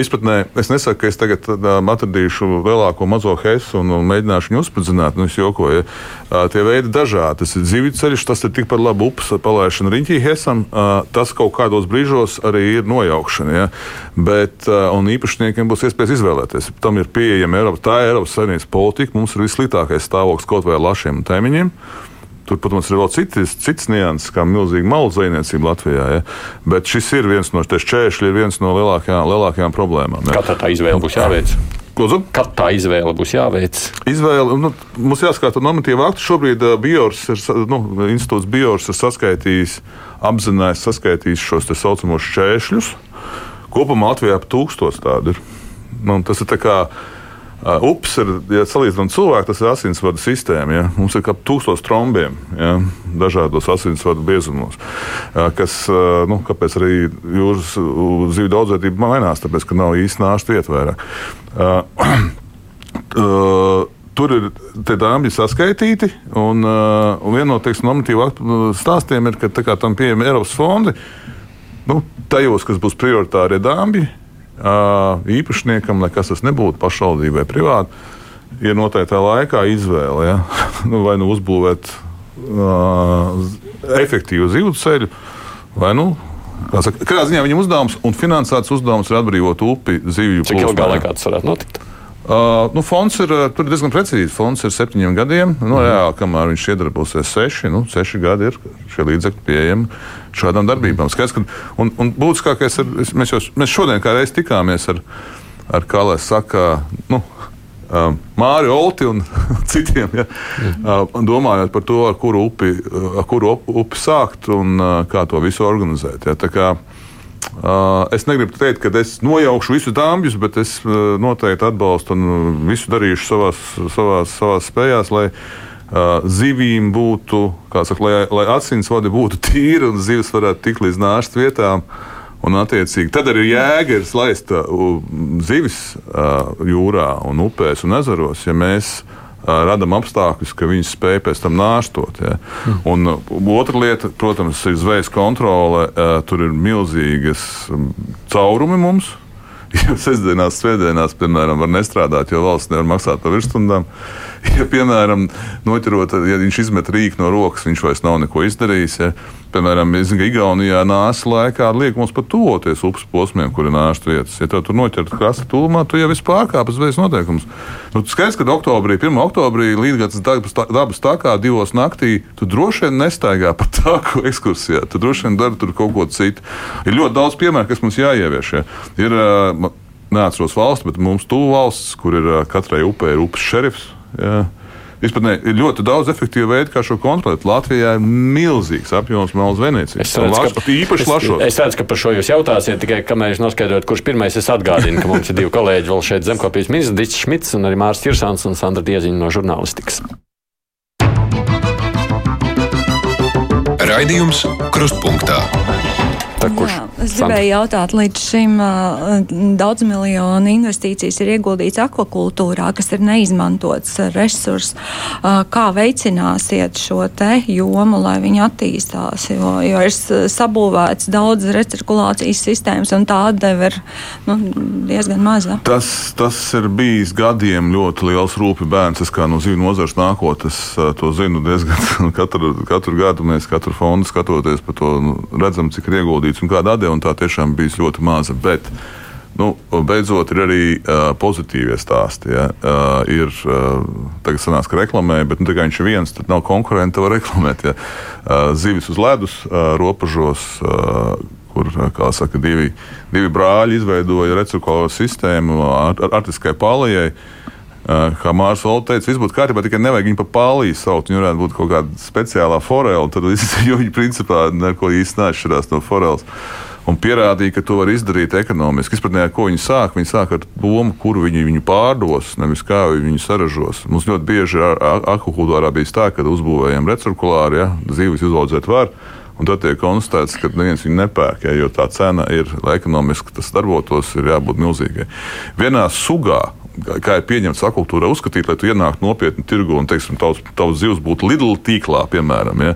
Izpratnē es nesaku, ka es tagad atradīšu lielāko mazo heisu un, un mēģināšu viņu uzspridzināt. Nu, es jokoju. Tie veidi dažādi. Tas ir zivju ceļš, tas ir tikpat labi upes palaišana riņķī heisam. Tas kaut kādos brīžos arī ir nojaukšana. Ja. Bet, un īpašniekiem būs iespējas izvēlēties. Tam ir pieejama Eiropas, tā ir Eiropas Savienības politika. Mums ir vissliktākais stāvoklis kaut vai lašiem un tēmiņiem. Tur, protams, ir vēl citas, citas nianses, kā milzīga malu zvejniecība Latvijā. Ja? Bet šis ir viens no šķēršļiem, ir viens no lielākajām, lielākajām problēmām. Ja? Kā tā izvēle būs jāveic? Lūdzu? Kad tā izvēle būs jāveic? Izvēle, nu, mums jāskatās normatīva akta. Šobrīd Biors ir, nu, institūts Biors ir saskaitījis, apzinājies saskaitījis šos tā saucamos šķēršļus. Kopumā Latvijā ap tūkstoš tādu ir. Nu, tas ir tā kā Uh, upes ir, ja salīdzinām cilvēku, tas ir asinsvadu sistēma. Ja? Mums ir ap tūkstoš trombiem ja? dažādos asinsvadu biezumos. Uh, kas, uh, nu, kāpēc arī jūras zivju daudzveidība mainās? Tāpēc, ka nav īsti nāšu vietu vairāk. Tur ir tie dāmas saskaitīti, un, un viena no teiksim, normatīvu stāstiem ir, ka kā, tam pieejami Eiropas fondi. Nu, tajos, kas būs prioritārie dāmas, īpašniekam, lai kas tas nebūtu pašvaldībai privāti, ir noteiktā laikā izvēle. Ja? nu, vai nu uzbūvēt uh, efektīvu zivju ceļu, vai nu. Kādā ziņā viņam uzdevums un finansēts uzdevums ir atbrīvot upi zivju plūsmā. Cik ilgā laikā tas varētu notikt? Uh, nu, fonds ir, tur ir diezgan precīzi. Fonds ir septiņiem gadiem. Nu, mm. jā, kamēr viņš iedarbosies seši, nu, seši gadi ir šie līdzekļi pieejami šādām darbībām. Skaidrs, ka, un, un būtiskākais ir, mēs, jau, mēs šodien kā reiz tikāmies ar, ar kā lai saka, nu, uh, Māri Olti un citiem, ja, uh, domājot par to, ar kuru upi, ar kuru upi sākt un uh, kā to visu organizēt. Ja. Uh, es negribu teikt, ka es nojaukšu visus dāmas, bet es uh, noteikti atbalstu un visu darīšu savās, savās, savās spējās, lai uh, zivīm būtu, kā saka, lai, lai asinsvadi būtu tīri un zivs varētu tikt līdz nāšas vietām. Uh, Un, attiecīgi, tad arī jēga ir laista zivis jūrā, un upēs un ezeros, ja mēs radām apstākļus, ka viņi spēj pēc tam nāstot. Ja. Un otra lieta, protams, ir zvejas kontrole. Tur ir milzīgas caurumi mums. Jo sestdienās, svētdienās, piemēram, var nestrādāt, jo valsts nevar maksāt par virsstundām. Ja, piemēram, noķerot, ja viņš izmet rīku no rokas, viņš vairs nav neko izdarījis. Ja. Piemēram, es zinu, ka Igaunijā nāsa laikā liek mums pat tuvoties upes posmiem, kur ir nāšas vietas. Ja tev tur noķert krasta tūmā, tu jau esi pārkāpis zvejas noteikumus. Nu, skaidrs, ka oktobrī, 1. oktobrī līdz dabas, takā divos naktī tu droši vien nestaigā pa tāku ekskursijā. Tu droši vien dari tur kaut ko citu. Ir ļoti daudz piemēru, kas mums jāievieš. Ja. Ir, neatceros valsts, bet mums tuvu valsts, kur ir katrai upē ir upes šerifs. Ja Izpratnē ir ļoti daudz efektīvu veidu, kā šo kontrolēt. Latvijā ir milzīgs apjoms malas Venecijas. Es redzu, ka, īpaši lašos. Es, es redzu, ka par šo jūs jautājsiet, tikai kamēr jūs noskaidrojat, kurš pirmais es atgādinu, ka mums ir divi kolēģi vēl šeit zemkopības ministrs Dits Šmits un arī Mārs Tirsāns un Sandra Dieziņa no žurnālistikas. Raidījums Krustpunktā. Tā, kurš, Jā, es gribēju jautāt, līdz šim uh, daudz miljonu investīcijas ir ieguldīts akvakultūrā, kas ir neizmantots resurs. Uh, kā veicināsiet šo te jomu, lai viņi attīstās? Jo, jo ir sabūvēts daudz recirkulācijas sistēmas, un tā atdeve ir nu, diezgan maza. Tas, tas ir bijis gadiem ļoti liels rūpi bērns. Es kā no zivju nozares nākotnes to zinu diezgan katru, katru gadu. Mēs katru fondu skatoties par to nu, redzam, cik ir ieguldīts un kāda atdeve, un tā tiešām bija ļoti maza. Bet, Nu, beidzot, ir arī uh, pozitīvie stāsti. Ja. Uh, ir uh, tagad sanāks, ka reklamē, bet nu, tikai viņš ir viens, tad nav konkurenta, var reklamēt. Ja. Uh, zivis uz ledus, uh, robežos. Uh, kur saka, divi, divi brāļi izveidoja recirkulāro sistēmu ar, ar artiskai palijai. Uh, kā Mārcis Kalniņš teica, viss būtu kārtībā, tikai nevajag viņu par pāliju saukt. Viņa varētu būt kaut kāda speciālā forela. Tad viņi principā neko īsti neatšķirās no foreles. Un pierādīja, ka to var izdarīt ekonomiski. Izpratnē, ko viņi sāk. Viņi sāk ar domu, kuru viņi viņu pārdos, nevis kā viņi viņu saražos. Mums ļoti bieži akvakultūrā bija tā, ka uzbūvējam recirkulāri, ja, zīves izaudzēt var. Un tad tiek konstatēts, ka neviens viņu nepērk, ja, jo tā cena ir, lai ekonomiski tas darbotos, ir jābūt milzīgai. Vienā sugā kā ir pieņemts akvakultūrā, uzskatīt, lai tu ienāktu nopietni tirgu un, teiksim, tavs, tavs zivs būtu Lidl tīklā, piemēram. Ja.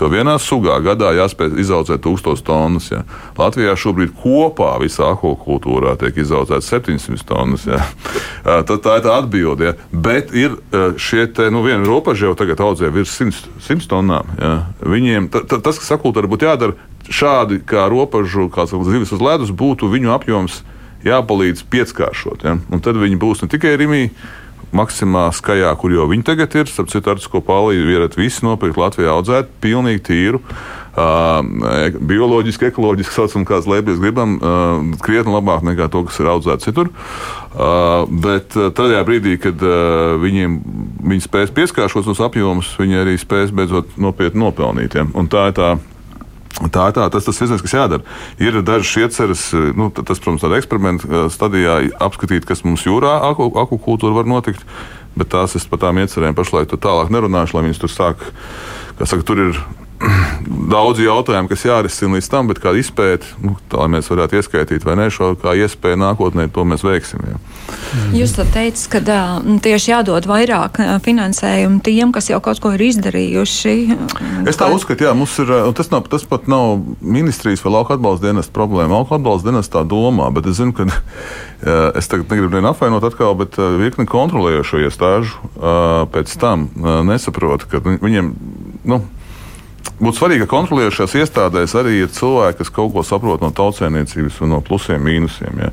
To vienā sugā gadā jāspēj izaudzēt 1000 tonnas. Ja. Latvijā šobrīd kopā visā akvakultūrā tiek izaudzēts 700 tonnas. Ja. Tad tā ir tā atbilde. Ja. Bet ir šie te, nu, viena robeža jau tagad audzē virs 100, 100 tonnām. Ja. Viņiem ta, ta, tas, kas akvakultūrā būtu jādara, šādi kā robežu, kā zivis uz ledus, būtu viņu apjoms jāpalīdz pieckāršot. Ja? Un tad viņi būs ne tikai Rimī. Maksimā skajā, kur jau viņi tagad ir, starp citu, ar ko palīdz, varat visi nopirkt Latvijā audzēt, pilnīgi tīru, uh, bioloģiski, ekoloģiski, saucam, kādas lēpjas gribam, uh, krietni labāk nekā to, kas ir audzēts citur. Uh, bet tajā brīdī, kad uh, viņiem viņi spēs pieskāršot tos apjomus, viņi arī spēs beidzot nopietni nopelnīt. Ja? Un tā ir tā Tā ir tā, tas tas viss, kas jādara. Ir dažas ieceres, nu, tas, protams, tādā eksperimenta uh, stadijā apskatīt, kas mums jūrā akvakultūra var notikt. Bet tās es par tām iecerēm pašlaik tālāk nerunāšu, lai viņas tur sāk. Saka, tur ir daudz jautājumu, kas jārisina līdz tam, bet kāda izpēta, nu, tā mēs varētu ieskaitīt vai ne, šo kā iespēju nākotnē, to mēs veiksim. Jā. Jūs teicat, ka uh, tieši jādod vairāk finansējumu tiem, kas jau kaut ko ir izdarījuši. Es tā uzskatu, jā, mums ir, un tas, nav, tas pat nav ministrijas vai lauka atbalsta dienas problēma. Lauka atbalsta dienas tā domā, bet es zinu, ka es tagad negribu nevienu apvainot atkal, bet virkni kontrolējošo iestāžu pēc tam nesaprot, ka viņiem, nu, būtu svarīgi, ka kontrolējušās iestādēs arī ir cilvēki, kas kaut ko saprot no tautsēmniecības un no plusiem, mīnusiem. Ja.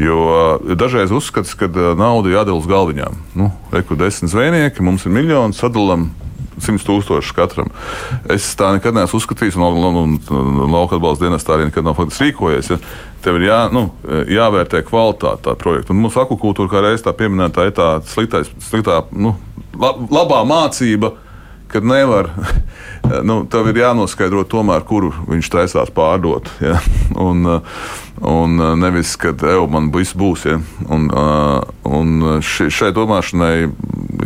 Jo dažreiz uzskats, ka nauda jādala uz galviņām. Nu, Reku desmit zvejnieki, mums ir miljoni, sadalām 100 tūkstoši katram. Es tā nekad neesmu uzskatījis, un, un, un, un lauka atbalsta dienas tā arī nekad nav rīkojies. Ja. Tev ir jā, nu, jāvērtē kvalitāte tā projekta. Un mūsu akvakultūra, kā reiz tā pieminēta, ir tā sliktais, sliktā, nu, labā mācība kad nevar, nu, tev ir jānoskaidro tomēr, kuru viņš taisās pārdot. Ja? Un, un nevis, kad evo man viss būs. Ja? Un, un šai domāšanai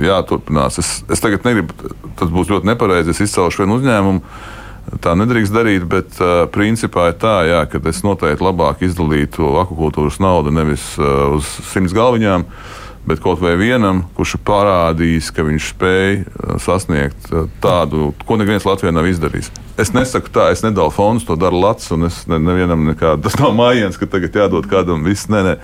jāturpinās. Es, es tagad negribu, tas būs ļoti nepareizi, es izcelšu vienu uzņēmumu. Tā nedrīkst darīt, bet uh, principā ir tā, jā, ka es noteikti labāk izdalītu akvakultūras naudu nevis uh, uz simts galviņām, uh, bet kaut vai vienam, kurš ir parādījis, ka viņš spēj uh, sasniegt uh, tādu, ko neviens Latvijā nav izdarījis. Es nesaku tā, es nedalu fondus, to dara Latvijas, un es ne, nevienam nekādu, tas nav mājiens, ka tagad jādod kādam viss, nē, nē,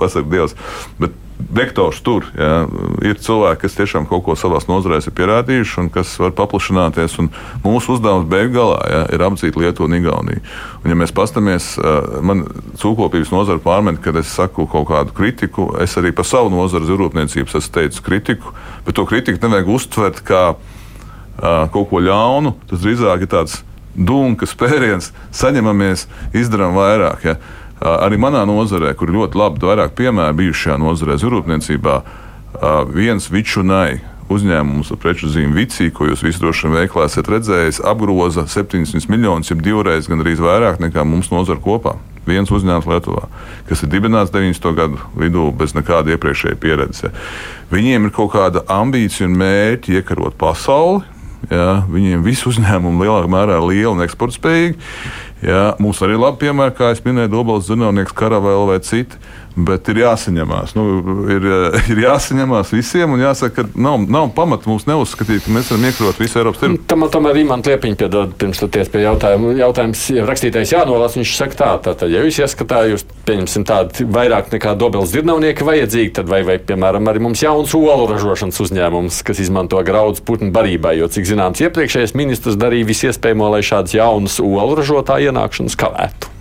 pasaka Dievs. Bet vektors tur. Jā. Ir cilvēki, kas tiešām kaut ko savā nozarē ir pierādījuši un kas var paplašināties. Mūsu uzdevums beig galā ir apdzīt Lietuvu un Igauniju. Un, ja mēs paskatāmies, man cūkopības nozara pārmet, kad es saku kaut kādu kritiku, es arī par savu nozaru zirūpniecības esmu teicis kritiku, bet to kritiku nevajag uztvert kā uh, kaut ko ļaunu. Tas drīzāk ir tāds dunkas pēriens, saņemamies, izdarām vairāk. Ja. Arī manā nozarē, kur ļoti labi vairāk piemēru bijušajā nozarē, zirūpniecībā, viens vičunai uzņēmums ar preču zīmju Vici, ko jūs visi droši vien veiklā esat redzējis, apgroza 700 miljonus, jau divreiz gan arī vairāk nekā mums nozara kopā. Viens uzņēmums Lietuvā, kas ir dibināts 90. gadu vidū bez nekāda iepriekšējā pieredzes. Viņiem ir kaut kāda ambīcija un mērķi iekarot pasauli. Ja, viņiem visi uzņēmumi lielākā mērā ir lieli un eksportspējīgi. Jā, mums arī labi piemēri, kā jau minēju, Dobals Zinātnieks, Karavēl vai citi bet ir jāsaņemās. Nu, ir, ir jāsaņemās visiem, un jāsaka, ka nav, nav pamata mums neuzskatīt, ka mēs varam iekrot visu Eiropas tirgu. Tam tomēr Imants Liepiņš piedod pirms ties pie jautājuma. Jautājums, ja rakstītājs jānolasa, viņš saka tā, tātad, ja jūs ieskatāt, jūs pieņemsim tādu vairāk nekā dobels dirnavnieki vajadzīgi, tad vai, vai, piemēram, arī mums jauns olu ražošanas uzņēmums, kas izmanto graudus putnu barībai, jo, cik zināms, iepriekšējais ministrs darīja visu iespējamo, lai šādas jaunas olu ražotāju ienākšanas kavētu.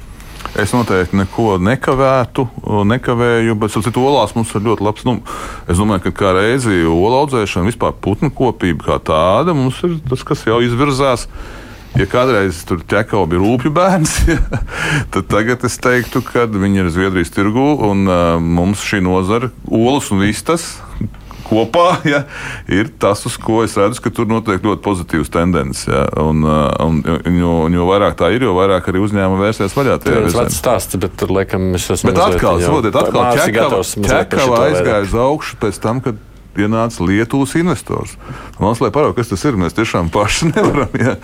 Es noteikti neko nekavētu, nekavēju, bet citu olās mums ir ļoti labs. Nu, es domāju, ka kā reizi olu audzēšana, vispār putnu kopība kā tāda, mums ir tas, kas jau izvirzās. Ja kādreiz tur ķekau bija rūpju bērns, tad tagad es teiktu, ka viņi ir Zviedrijas tirgū un uh, mums šī nozara, olas un vistas, kopā, ja, ir tas, uz ko es redzu, ka tur notiek ļoti pozitīvas tendences. Ja, un, uh, un, un, jo, jo vairāk tā ir, jo vairāk arī uzņēmumi vērsies vaļā. Tas ir vecs stāsts, bet tur laikam es esmu. Bet atkal, saprotiet, atkal ķekava aizgāja uz augšu pēc tam, kad pienāca Lietuvas investors. Mums, lai parauga, kas tas ir, mēs tiešām paši nevaram. Jā.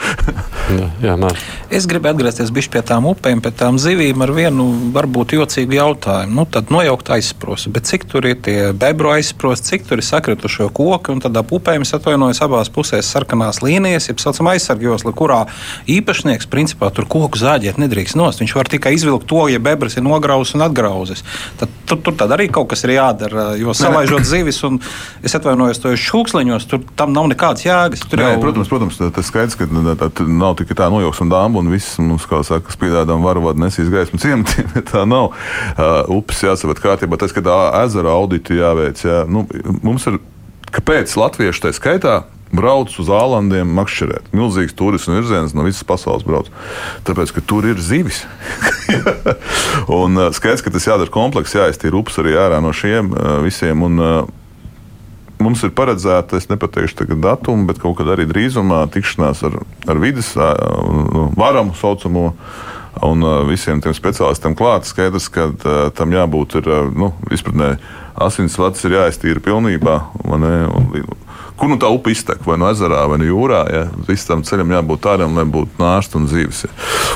jā, jā, nā. es gribu atgriezties pie tām upēm, pie tām zivīm ar vienu varbūt jocīgu jautājumu. Nu, tad nojaukt aizsprostu, bet cik tur ir tie bebru aizsprosti, cik tur ir sakritušo koku, un tad ap upēm es atvainojos abās pusēs sarkanās līnijas, jeb saucamā aizsargjosla, kurā īpašnieks principā tur koku zāģēt nedrīkst nost. Viņš var tikai izvilkt to, ja bebras ir nograuzis un atgrauzis. Tad tur, tur tad arī kaut kas ir jādara, jo salaižot zivis un es atvainojos, to šūksliņos, tur tam nav nekādas jēgas. Tur Nē, jau... Protams, protams, tas skaidrs, ka nav tikai tā nojauks un dāma, un viss mums, kā saka, spīdādām varavādi nesīs gaismu ciematiem, tā nav. Uh, upes jāsavat kārtībā, tas, ka tā ezera auditi jāveic, jā, nu, mums ir, kāpēc latvieši tā skaitā brauc uz Ālandiem makšķerēt. Milzīgs turismu virziens no visas pasaules brauc. Tāpēc, ka tur ir zivis. un uh, skaidrs, ka tas jādara komplekss, jāiztīra upes arī ārā no šiem uh, visiem. Un, uh, Mums ir paredzēta, es nepateikšu tagad datumu, bet kaut kad arī drīzumā tikšanās ar, ar vidas varam saucamo. Un visiem tiem speciālistiem klāt skaidrs, ka tam jābūt ir, nu, izpratnē, asinsvads ir jāiztīra pilnībā. kur nu tā upe iztek, vai no ezerā, vai no jūrā. Ja? Visam ceļam jābūt tādam, lai būtu nāsts un dzīves.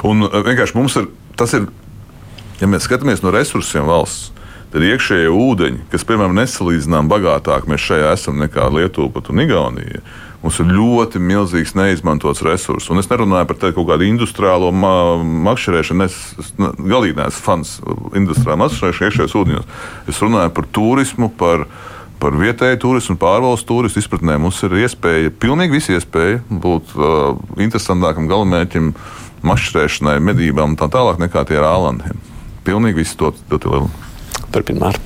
Un vienkārši mums ir tas, ir, ja mēs skatāmies no resursiem valsts. Tad iekšējie ūdeņi, kas, piemēram, nesalīdzinām bagātāk mēs šajā esam nekā Lietuva un Igaunija. Mums ir ļoti milzīgs neizmantots resurs. Un es nerunāju par kaut kādu industriālo ma makšķerēšanu. Es, es galīgi neesmu fans industriālā makšķerēšanas iekšējos ūdeņos. Es runāju par turismu, par, par vietēju turismu, pārvaldes turismu izpratnē. Mums ir iespēja, pilnīgi visi iespēja būt uh, interesantākam galamērķim, makšķerēšanai, medībām un tā tālāk nekā tie ir ālandi. Pilnīgi viss to, to lielu. Turpināt.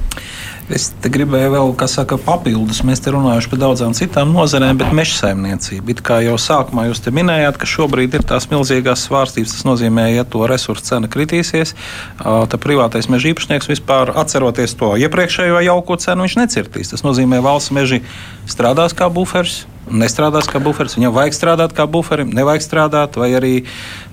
Es gribēju vēl, kas saka, papildus. Mēs te runājam par daudzām citām nozarēm, bet meža saimniecība. It kā jau sākumā jūs te minējāt, ka šobrīd ir tās milzīgās svārstības. Tas nozīmē, ja to resursu cena kritīsies, tad privātais meža īpašnieks vispār atceroties to iepriekšējo jauko cenu, viņš necirtīs. Tas nozīmē, ka valsts meži strādās kā buferis nestrādās kā buferis, viņam vajag strādāt kā buferim, nevajag strādāt, vai arī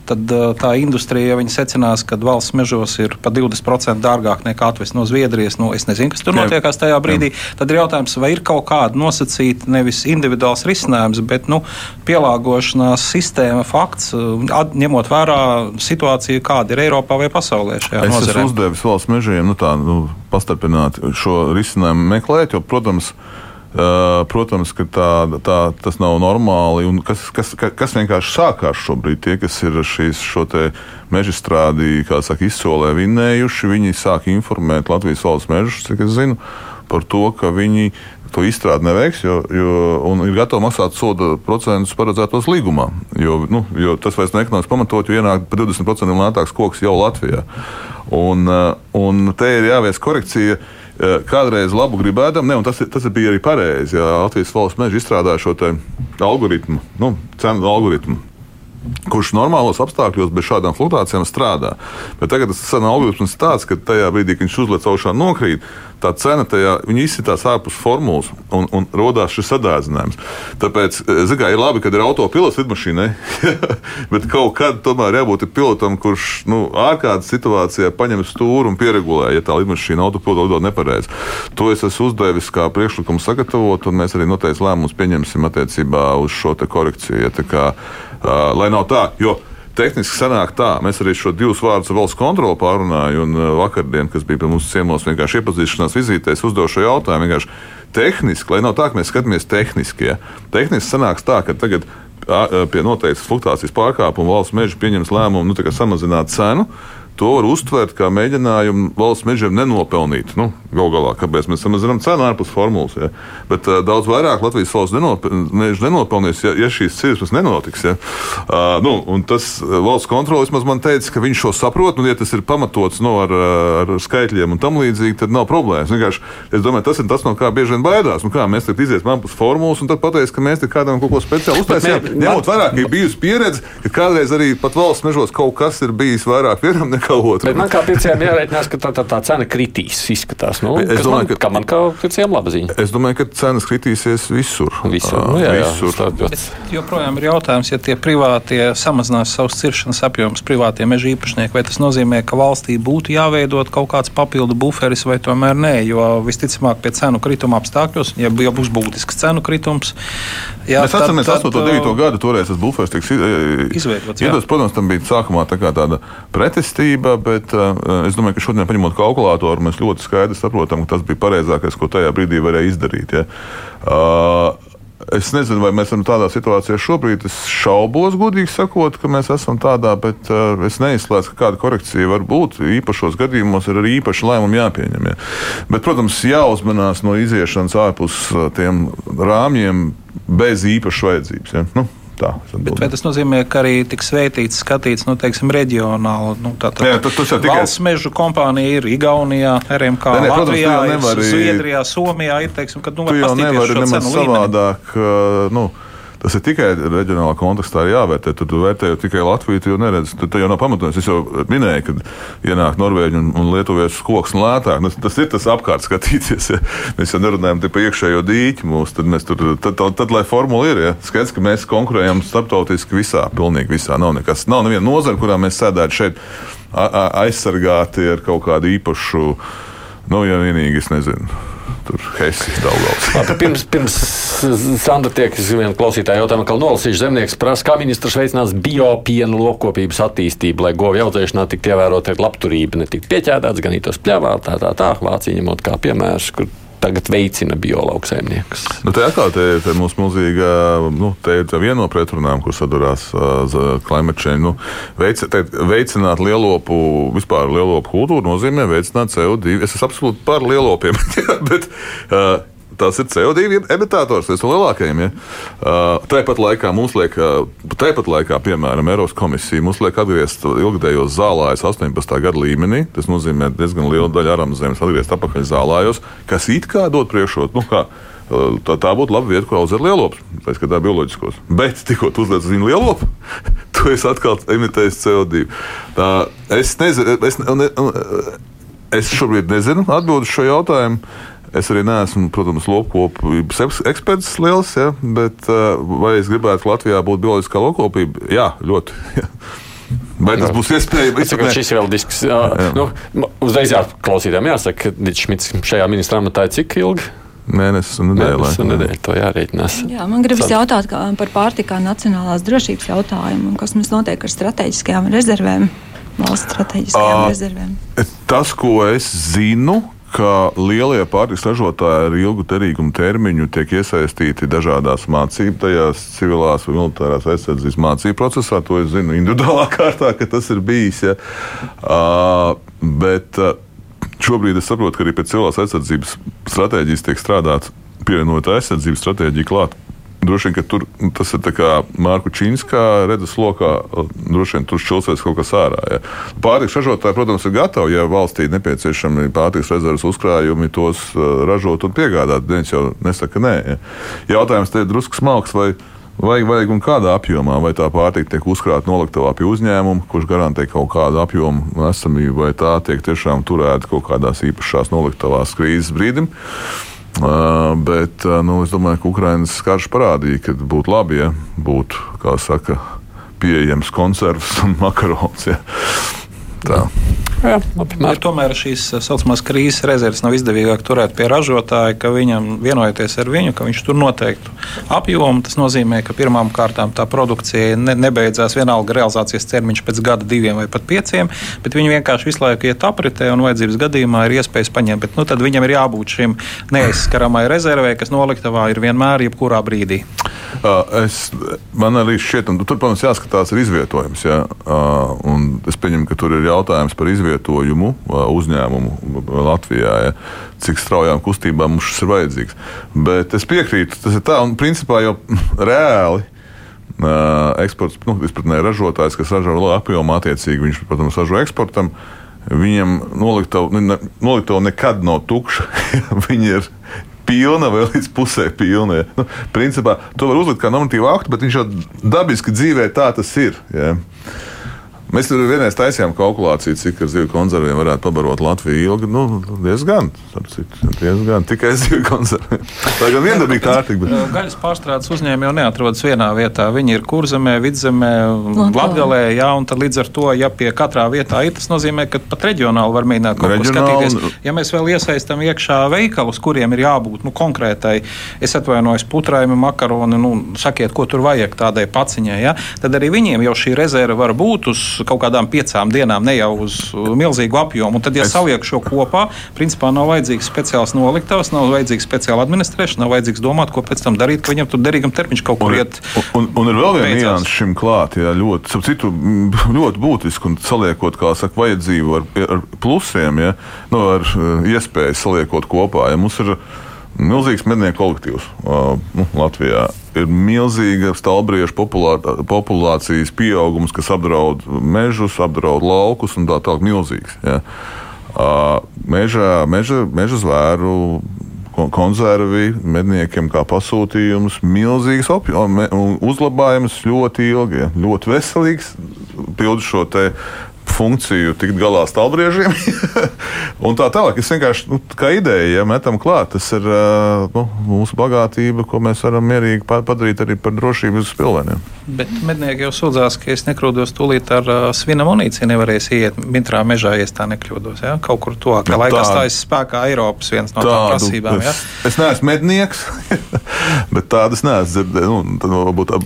tad, tā industrija, ja viņi secinās, ka valsts mežos ir pa 20% dārgāk nekā atvest no Zviedrijas, nu, es nezinu, kas tur notiekās tajā brīdī, tad ir jautājums, vai ir kaut kāda nosacīta nevis individuāls risinājums, bet nu, pielāgošanās sistēma fakts, ņemot vērā situāciju, kāda ir Eiropā vai pasaulē šajā es nozarē. Es esmu uzdevis valsts mežiem nu, tā, nu, pastarpināt šo risinājumu meklēt, jo, protams, protams, ka tā, tā, tas nav normāli. Kas, kas, kas vienkārši sākās šobrīd, tie, kas ir šīs meža strādi, saka, izsolē vinnējuši, viņi sāk informēt Latvijas valsts mežus, cik es zinu, par to, ka viņi to izstrādi neveiks, jo, jo ir gatavi maksāt soda procentus paredzētos līgumā. Jo, nu, jo tas vairs nav ekonomiski pamatot, jo ienāk par 20% lētāks koks jau Latvijā. Un, un te ir jāvies korekcija. Kādreiz labu gribētam, ne, un tas, tas bija arī pareizi. Ja Latvijas valsts meža izstrādāja šo algoritmu, nu, cenu algoritmu, kurš normālos apstākļos bez šādām fluktuācijām strādā. Bet tagad tas algoritms ir tāds, ka tajā brīdī, kad viņš uzliek augšā nokrīt, tā cena tajā izsitās ārpus formulas un, un radās šis sadārdzinājums. Tāpēc, eh, zināmā, ir labi, ka ir autopilots lidmašīnai, bet kaut kad tomēr jābūt pilotam, kurš nu, ārkārtas situācijā paņem stūri un pieregulē, ja tā lidmašīna autopilotu lido nepareizi. To es esmu uzdevis kā priekšlikumu sagatavot, un mēs arī noteikti lēmumus pieņemsim attiecībā uz šo korekciju. Ja, lai nav tā, jo tehniski sanāk tā, mēs arī šo divus vārdus valsts kontroli pārunājām, un uh, vakardien, kas bija pie mums ciemos, vienkārši iepazīšanās vizītēs, uzdevu šo jautājumu. Tehniski, lai nav tā, ka mēs skatāmies tehniski. Ja. Tehniski sanāks tā, ka tagad pie noteiktas fluktuācijas pārkāpuma valsts meža pieņems lēmumu nu, samazināt cenu to var uztvert kā mēģinājumu valsts mežiem nenopelnīt. Nu, Galu galā, kāpēc mēs samazinām cenu ārpus formulas. Ja? Bet uh, daudz vairāk Latvijas valsts nenop nenopelnīs, ja, ja šīs cirsmas nenotiks. Ja? Uh, nu, tas valsts kontrole vismaz man teica, ka viņš šo saprot, un ja tas ir pamatots no, nu, ar, ar skaitļiem un tam līdzīgi, tad nav problēmas. Vienkārši, es domāju, tas ir tas, no kā bieži vien baidās. Nu, kā mēs tagad iziesim ārpus formulas un tad pateiks, ka mēs kādam kaut ko speciālu uztaisījām. Ņemot vērā, ka ir bijusi pieredze, ka kādreiz arī pat valsts mežos kaut kas ir bijis vairāk vienam nekā kā otru. Bet man kā pircējiem jārēķinās, ka tā, tā, tā cena kritīs. Izskatās, nu, es domāju, man, ka, ka man kā pircējiem laba ziņa. Es domāju, ka cenas kritīsies visur. Visur. Nu, jā, jā, visur. Bet joprojām ir jautājums, ja tie privātie samazinās savus ciršanas apjomus, privātie meža īpašnieki, vai tas nozīmē, ka valstī būtu jāveidot kaut kāds papildu buferis vai tomēr nē, jo visticamāk pie cenu krituma apstākļos, ja, ja būs būtisks cenu kritums. Jā, Mēs atceramies 8. un 9. gadu, toreiz tas buferis tiks izveidots. Iedos, protams, tam bija sākumā tā tāda pretestība, bet uh, es domāju, ka šodien, paņemot kalkulātoru, mēs ļoti skaidri saprotam, ka tas bija pareizākais, ko tajā brīdī varēja izdarīt. Ja. Uh, Es nezinu, vai mēs esam tādā situācijā šobrīd. Es šaubos, godīgi sakot, ka mēs esam tādā, bet uh, es neizslēdzu, ka kāda korekcija var būt. Īpašos gadījumos ir arī īpaši lēmumi jāpieņem. Ja. Bet, protams, jāuzmanās no iziešanas ārpus tiem rāmjiem bez īpašas vajadzības. Ja. Nu, tā. Bet vai tas nozīmē, ka arī tiks veitīts, skatīts, nu, teiksim, reģionāli? Nu, tā, tā, Jā, tas, tas tikai... Valsts mežu kompānija ir Igaunijā, RMK, ne, ne, Latvijā, protams, nevar, Zviedrijā, Somijā. Ir, teiksim, kad, nu, tu jau nevari nemaz savādāk. Uh, nu, Tas ir tikai reģionālā kontekstā jāvērtē. Tu vērtējot tikai Latviju, jau neredzi. Tur jau nav pamatojums. Es jau minēju, ka ienāk Norvēģi un, un Lietuviešu koks un lētāk. Tas, tas ir tas apkārt skatīties. Ja. Mēs jau nerunājam par iekšējo dīķi mūsu. Tad, mēs tur, tad, tad, tad lai formula ir. Ja. Skaidrs, ka mēs konkurējam starptautiski visā, pilnīgi visā. Nav nekas, nav neviena nozara, kurā mēs sēdētu šeit aizsargāti ar kaut kādu īpašu, nu, ja vienīgi es nezinu tur Helsijas. Labi, pirms, pirms Sandra tiek uz vienu klausītāju jautājumu, kā nolasīšu zemnieks prasa, kā ministrs veicinās biopienu lopkopības attīstību, lai govju audzēšanā tiktu ievērota labturība, ne tik pieķēdāts, gan ītos pļāvā, tā, tā, tā, Vācija ņemot kā piemērs, kur tagad veicina biolauksaimniekus. Nu, tā atkal te, te mums milzīga, nu, te ir viena no pretrunām, kur sadurās uh, klimata change. Nu, veic, te, veicināt lielopu, vispār lielopu kultūru nozīmē veicināt CO2. Es esmu absolūti par lielopiem, bet uh, tas ir CO2 emitētors, viens no lielākajiem. Ja? Uh, tāpat laikā mums liek, uh, tāpat laikā, piemēram, Eiropas komisija mums liek atgriezt ilgadējos zālājos 18. gada līmenī. Tas nozīmē diezgan lielu daļu aramu zemes atgriezt atpakaļ zālājos, kas it kā dod priekšrotu. Nu, kā, Tā, tā būtu laba vieta, kur audzēt lielopus, pēc tam bioloģiskos. Bet tikko tu uzliec uz viņu lielopu, tu esi atkal emitējis CO2. Tā, es nezinu, es, ne, es šobrīd nezinu atbildēt uz šo jautājumu. Es arī neesmu, protams, lopkopības eksperts liels, ja, bet uh, vai es gribētu, Latvijā būtu bioloģiskā lopkopība? Jā, ļoti. Ja. Vai tas būs iespējams? Ka šis ir vēl disks. Jā. Nu, uzreiz jāklausītājiem jāsaka, ka Šmits šajā ministrā amatā ir cik ilgi? Mēnesis un nedēļa. Mēnesis un nedēļa to jārēķinās. Jā, man gribas Sad... jautāt par pārtikā nacionālās drošības jautājumu, kas mums notiek ar strateģiskajām rezervēm, valsts strateģiskajām uh, rezervēm. Tas, ko es zinu, ka lielie pārtiks ražotāji ar ilgu derīgumu termiņu tiek iesaistīti dažādās mācību, tajās civilās vai militārās aizsardzības mācību procesā. To es zinu individuālā kārtā, ka tas ir bijis. Ja. Uh, bet uh, šobrīd es saprotu, ka arī pēc civilās aizsardzības stratēģijas tiek strādāts pievienot aizsardzības stratēģiju klāt Droši vien, ka tur nu, tas ir Mārku Čīnskā redzes lokā, droši vien tur šķilsies kaut kas ārā. Ja. Pārtiks ražotāji, protams, ir gatavi, ja valstī nepieciešami pārtiks rezerves uzkrājumi, tos ražot un piegādāt. Viens jau nesaka nē. Ja. Jautājums te ir drusku smalks. Vajag, vajag un kādā apjomā, vai tā pārtika tiek uzkrāta noliktavā pie uzņēmuma, kurš garantē kaut kādu apjomu esamību, vai tā tiek tiešām turēta kaut kādās īpašās noliktavās krīzes brīdim. Uh, bet nu, es domāju, ka Ukraiņas karš parādīja, ka būtu labi, ja būtu, kā saka, pieejams konservs un makarons. Ja. Tā. Jā, ja tomēr šīs tā saucamās krīzes rezerves nav izdevīgāk turēt pie ražotāja, ka viņam vienojoties ar viņu, ka viņš tur noteiktu apjomu. Tas nozīmē, ka pirmām kārtām tā produkcija ne, nebeidzās vienalga realizācijas termiņš pēc gada, diviem vai pat pieciem, bet viņi vienkārši visu laiku iet apritē un vajadzības gadījumā ir iespējas paņemt. Bet, nu, tad viņam ir jābūt šim neaizskaramai rezervē, kas noliktavā ir vienmēr, jebkurā brīdī. Uh, es, man arī šķiet, un tur, protams, jāskatās ir izvietojums. Ja? Uh, es pieņemu, ka tur ir jautājums par izvietojumu uzņēmumu Latvijā. Ja? Cik straujām kustībām mums šis ir vajadzīgs. Bet es piekrītu, tas ir tā, un principā jau reāli. Eksports, nu, izpratnē ražotājs, kas ražo lielu apjomu, attiecīgi viņš, protams, ražo eksportam. Viņam noliktavu ne, noliktav nekad nav tukša. Viņi ir pilna vai līdz pusē pilna. Ja. Nu, principā to var uzlikt kā normatīvu aktu, bet viņš jau dabiski dzīvē tā tas ir. Ja. Mēs tur vienreiz taisījām kalkulāciju, cik ar zivju konserviem varētu pabarot Latviju ilgi. Nu, diezgan, diezgan tikai zivju konserviem. Tā gan viendabīga kārtība. Bet... Gaļas pārstrādes uzņēmumi jau neatrodas vienā vietā. Viņi ir kurzemē, vidzemē, latgalē, jā, un tad līdz ar to, ja pie katrā vietā ir, tas nozīmē, ka pat reģionāli var mēģināt kaut ko skatīties. Ja mēs vēl iesaistam iekšā veikalus, kuriem ir jābūt nu, konkrētai, es atvainojos, putrājumi, makaroni, nu, sakiet, ko tur vajag tādai paciņai, ja? tad arī viņiem jau šī rezerve var būt uz kaut kādām piecām dienām, ne jau uz milzīgu apjomu. Un tad, ja es... saliek šo kopā, principā nav vajadzīgs speciāls noliktavas, nav vajadzīgs speciāla administrēšana, nav vajadzīgs domāt, ko pēc tam darīt, ka viņam tur derīgam termiņš kaut kur iet. Un, un, un ir vēl viena nianses šim klāt, jā, ļoti, citu, ļoti būtiski un saliekot, kā saka, vajadzību ar, ar plusiem, ja, nu, ar eh, iespēju saliekot kopā. Ja, mums ir milzīgs mednieku kolektīvs uh, nu, Latvijā ir milzīga stalbriežu populācijas pieaugums, kas apdraud mežus, apdraud laukus un tā tālāk. Milzīgs. Ja. Meža, meža, meža zvēru konservi medniekiem kā pasūtījums, milzīgs uzlabājums ļoti ilgi, ja. ļoti veselīgs. Pildu šo funkciju tikt galā stāvbriežiem. un tā tālāk, es vienkārši nu, kā ideja, ja metam klāt, tas ir nu, mūsu bagātība, ko mēs varam mierīgi padarīt arī par drošību uz spilveniem. Bet mednieki jau sūdzās, ka es nekļūdos tūlīt ar uh, svina munīciju, nevarēs iet mitrā mežā, ja tā nekļūdos. Ja? Kaut kur to, ka nu, laikā stājas spēkā Eiropas viens no tādām prasībām. Es, ja? es neesmu mednieks, bet tādas neesmu dzirdējis. Nu,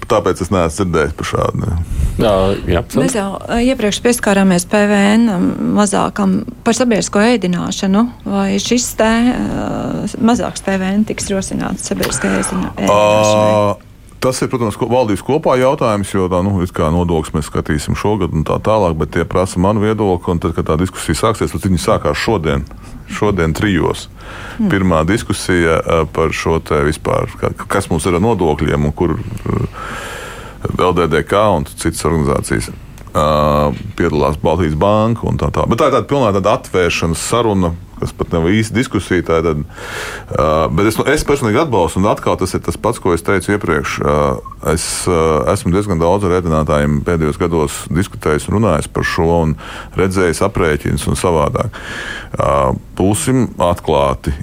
tāpēc es neesmu dzirdējis par šādu. Jā, jā. Mēs jau iepriekš pieskārāmies PVN mazākam par sabiedrisko ēdināšanu. Vai šis te uh, mazāks PVN tiks rosināts sabiedriskajai ēdināšanai? Tas ir, protams, valdības kopā jautājums, jo tā, nu, nodokļus mēs skatīsim šogad un tā tālāk, bet tie prasa manu viedokli. Un tad, kad tā diskusija sāksies, tad viņi sākās šodien, šodien trijos. Mm. Pirmā diskusija eh, par šo te vispār, kas mums ir ar nodokļiem un kur eh, LDDK un citas organizācijas. Uh, piedalās Baltijas Banka un tā tālāk. Bet tā ir tāda pilnā tāda atvēršanas saruna kas pat nav īsti diskusija. Tad, uh, bet es, es personīgi atbalstu, un atkal tas ir tas pats, ko es teicu iepriekš. Uh, es uh, esmu diezgan daudz ar rēdinātājiem pēdējos gados diskutējis un runājis par šo, un redzējis aprēķinus un savādāk. Uh, būsim atklāti.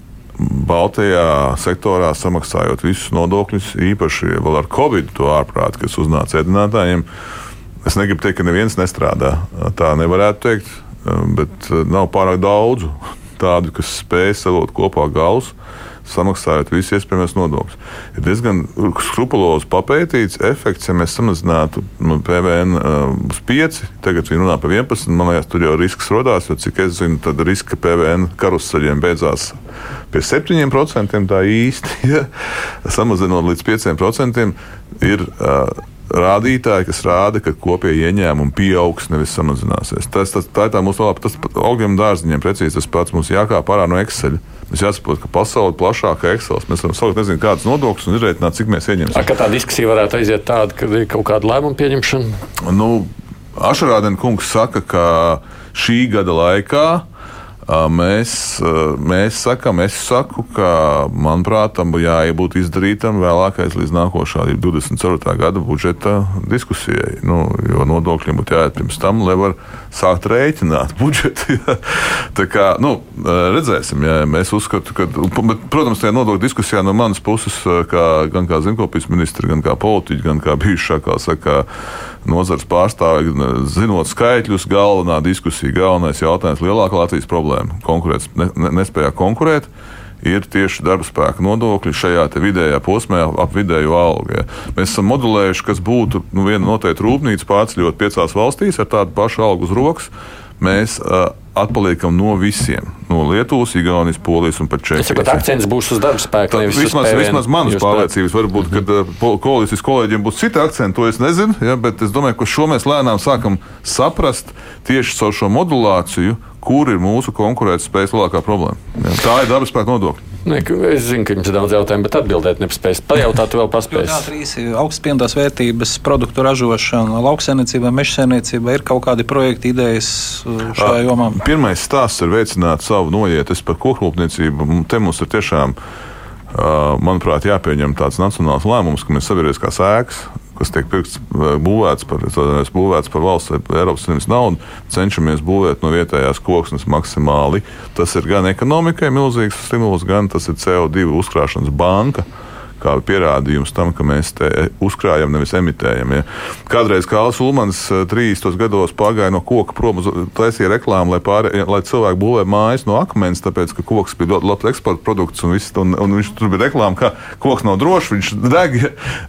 Baltijā sektorā samaksājot visus nodokļus, īpaši vēl ar covid to ārprātu, kas uznāca ēdinātājiem. Es negribu teikt, ka neviens nestrādā. Tā nevarētu teikt, bet nav pārāk daudzu tādu, kas spēj salot kopā galus, samaksājot visus iespējamos nodokļus. Ir diezgan skrupulozi papētīts efekts, ja mēs samazinātu nu, PVN uh, uz 5, tagad viņi runā par 11. Man liekas, tur jau risks radās, jo cik es zinu, tad riska PVN karuseļiem beidzās pie 7%. Tā īsti ja, samazinot līdz 5% ir. Uh, rādītāji, kas rāda, ka kopējie ieņēmumi pieaugs, nevis samazināsies. Tas, tas, tā ir tā mūsu labā. Tas augiem dārziņiem precīzi tas pats. Mums jākāp ārā no Excel. Mums jāsaprot, ka pasaule ir plašāka Excel. Mēs varam saukt, nezinu, kādas nodokļus un izrēķināt, cik mēs ieņemsim. Kā tā diskusija varētu aiziet tāda, ka ir kaut kāda lēmuma pieņemšana? Nu, Ašarādena kungs saka, ka šī gada laikā Mēs, mēs sakām, es saku, ka, manuprāt, tam jābūt izdarītam vēlākais līdz nākošā 24. gada budžeta diskusijai. Nu, jo nodokļiem būtu jāiet pirms tam, lai var sākt rēķināt budžetu. Tā kā, nu, redzēsim, ja mēs uzskatām, ka, bet, protams, tajā nodokļu diskusijā no manas puses, kā, gan kā zemkopības ministri, gan kā politiķi, gan kā bijušā, kā saka, nozars pārstāvji, zinot skaitļus, galvenā diskusija, galvenais jautājums, lielākā Latvijas problēma - konkurēt, ne, nespējā konkurēt. Ir tieši darba spēka nodokļi šajā vidējā posmā, ap vidēju algu. Ja. Mēs esam modulējuši, kas būtu nu, viena noteikta rūpnīca pārceļot piecās valstīs ar tādu pašu algu uz rokas. Mēs uh, atpaliekam no visiem. No Lietuvas, Igaunijas, Polijas un pat Čehijas. Tas akcents būs uz darba spēku. Tā, vismaz, vismaz manas pārliecības. Varbūt, mm -hmm. kad uh, koalīcijas kolēģiem būs citi akcenti, to es nezinu. Ja, bet es domāju, ka šo mēs lēnām sākam saprast tieši caur šo modulāciju, kur ir mūsu konkurētspējas lielākā problēma. Ja, tā ir darba spēka nodokļa. Ne, es zinu, ka jums ir daudz jautājumu, bet atbildēt nepaspējas. Pajautāt, vēl paspējas. Jā, trīs augsts pieņemtās vērtības produktu ražošana, lauksaimniecība, mežsaimniecība. Ir kaut kādi projekti, idejas uh, šajā jomā? Pirmais stāsts ir veicināt savu noietis par kokrūpniecību. Te mums ir tiešām, manuprāt, jāpieņem tāds nacionāls lēmums, ka mēs sabiedriskās ēkas kas tiek pirkts, būvēts par, būvēts par valsts Eiropas Savienības naudu, cenšamies būvēt no vietējās koksnes maksimāli. Tas ir gan ekonomikai milzīgs stimuls, gan tas ir CO2 uzkrāšanas banka kā pierādījums tam, ka mēs te uzkrājam, nevis emitējam. Ja. Kādreiz Kāls Ulmans 30. Eh, gados pagāja no koka prom, taisīja reklāmu, lai, pārē, lai cilvēki būvē mājas no akmens, tāpēc, ka koks bija ļoti labs eksporta produkts, un, viss, un, un viņš tur bija reklāma, ka koks nav drošs, viņš deg.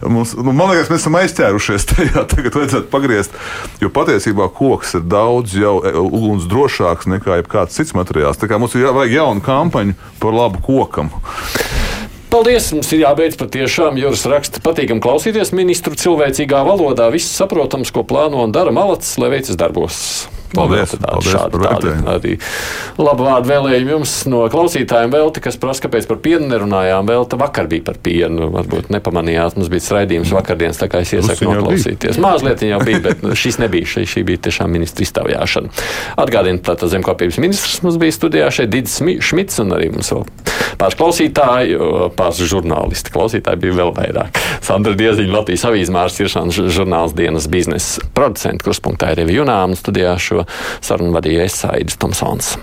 Mums, nu, man liekas, mēs esam aizķērušies tajā, tagad vajadzētu pagriezt, jo patiesībā koks ir daudz jau e, uguns drošāks nekā jebkāds cits materiāls. Tā kā mums ir vajag jaunu kampaņu par labu kokam. Paldies! Mums ir jābeidz patiešām. Jūras raksta patīkam klausīties ministru cilvēcīgā valodā. Viss saprotams, ko plāno un dara malacis, lai veicas darbos. Paldies, tādi, paldies šādi, tādi, tādi labi vārdu vēlējumi jums no klausītājiem. Velti, kas prasa, kāpēc par pienu nerunājām. Velta vakar bija par pienu. Varbūt nepamanījāt, mums bija raidījums vakardienas, tā kā es iesaku noklausīties. Mazliet jau bija, bet šis nebija. Šī, šī bija tiešām ministra iztaujāšana. Atgādinu, tātad zemkopības ministrs mums bija studijā šeit Didis Šmits un arī mums vēl pāris klausītāji, pāris žurnālisti. Klausītāji bija vēl vairāk. Sandra Dieziņa, Latvijas avīzmārs, Iršāns žurnāls dienas biznesa producents, kurspunktā ir Revi Junāms, studijā šo sarunu vadīja Esaidis Tomsons.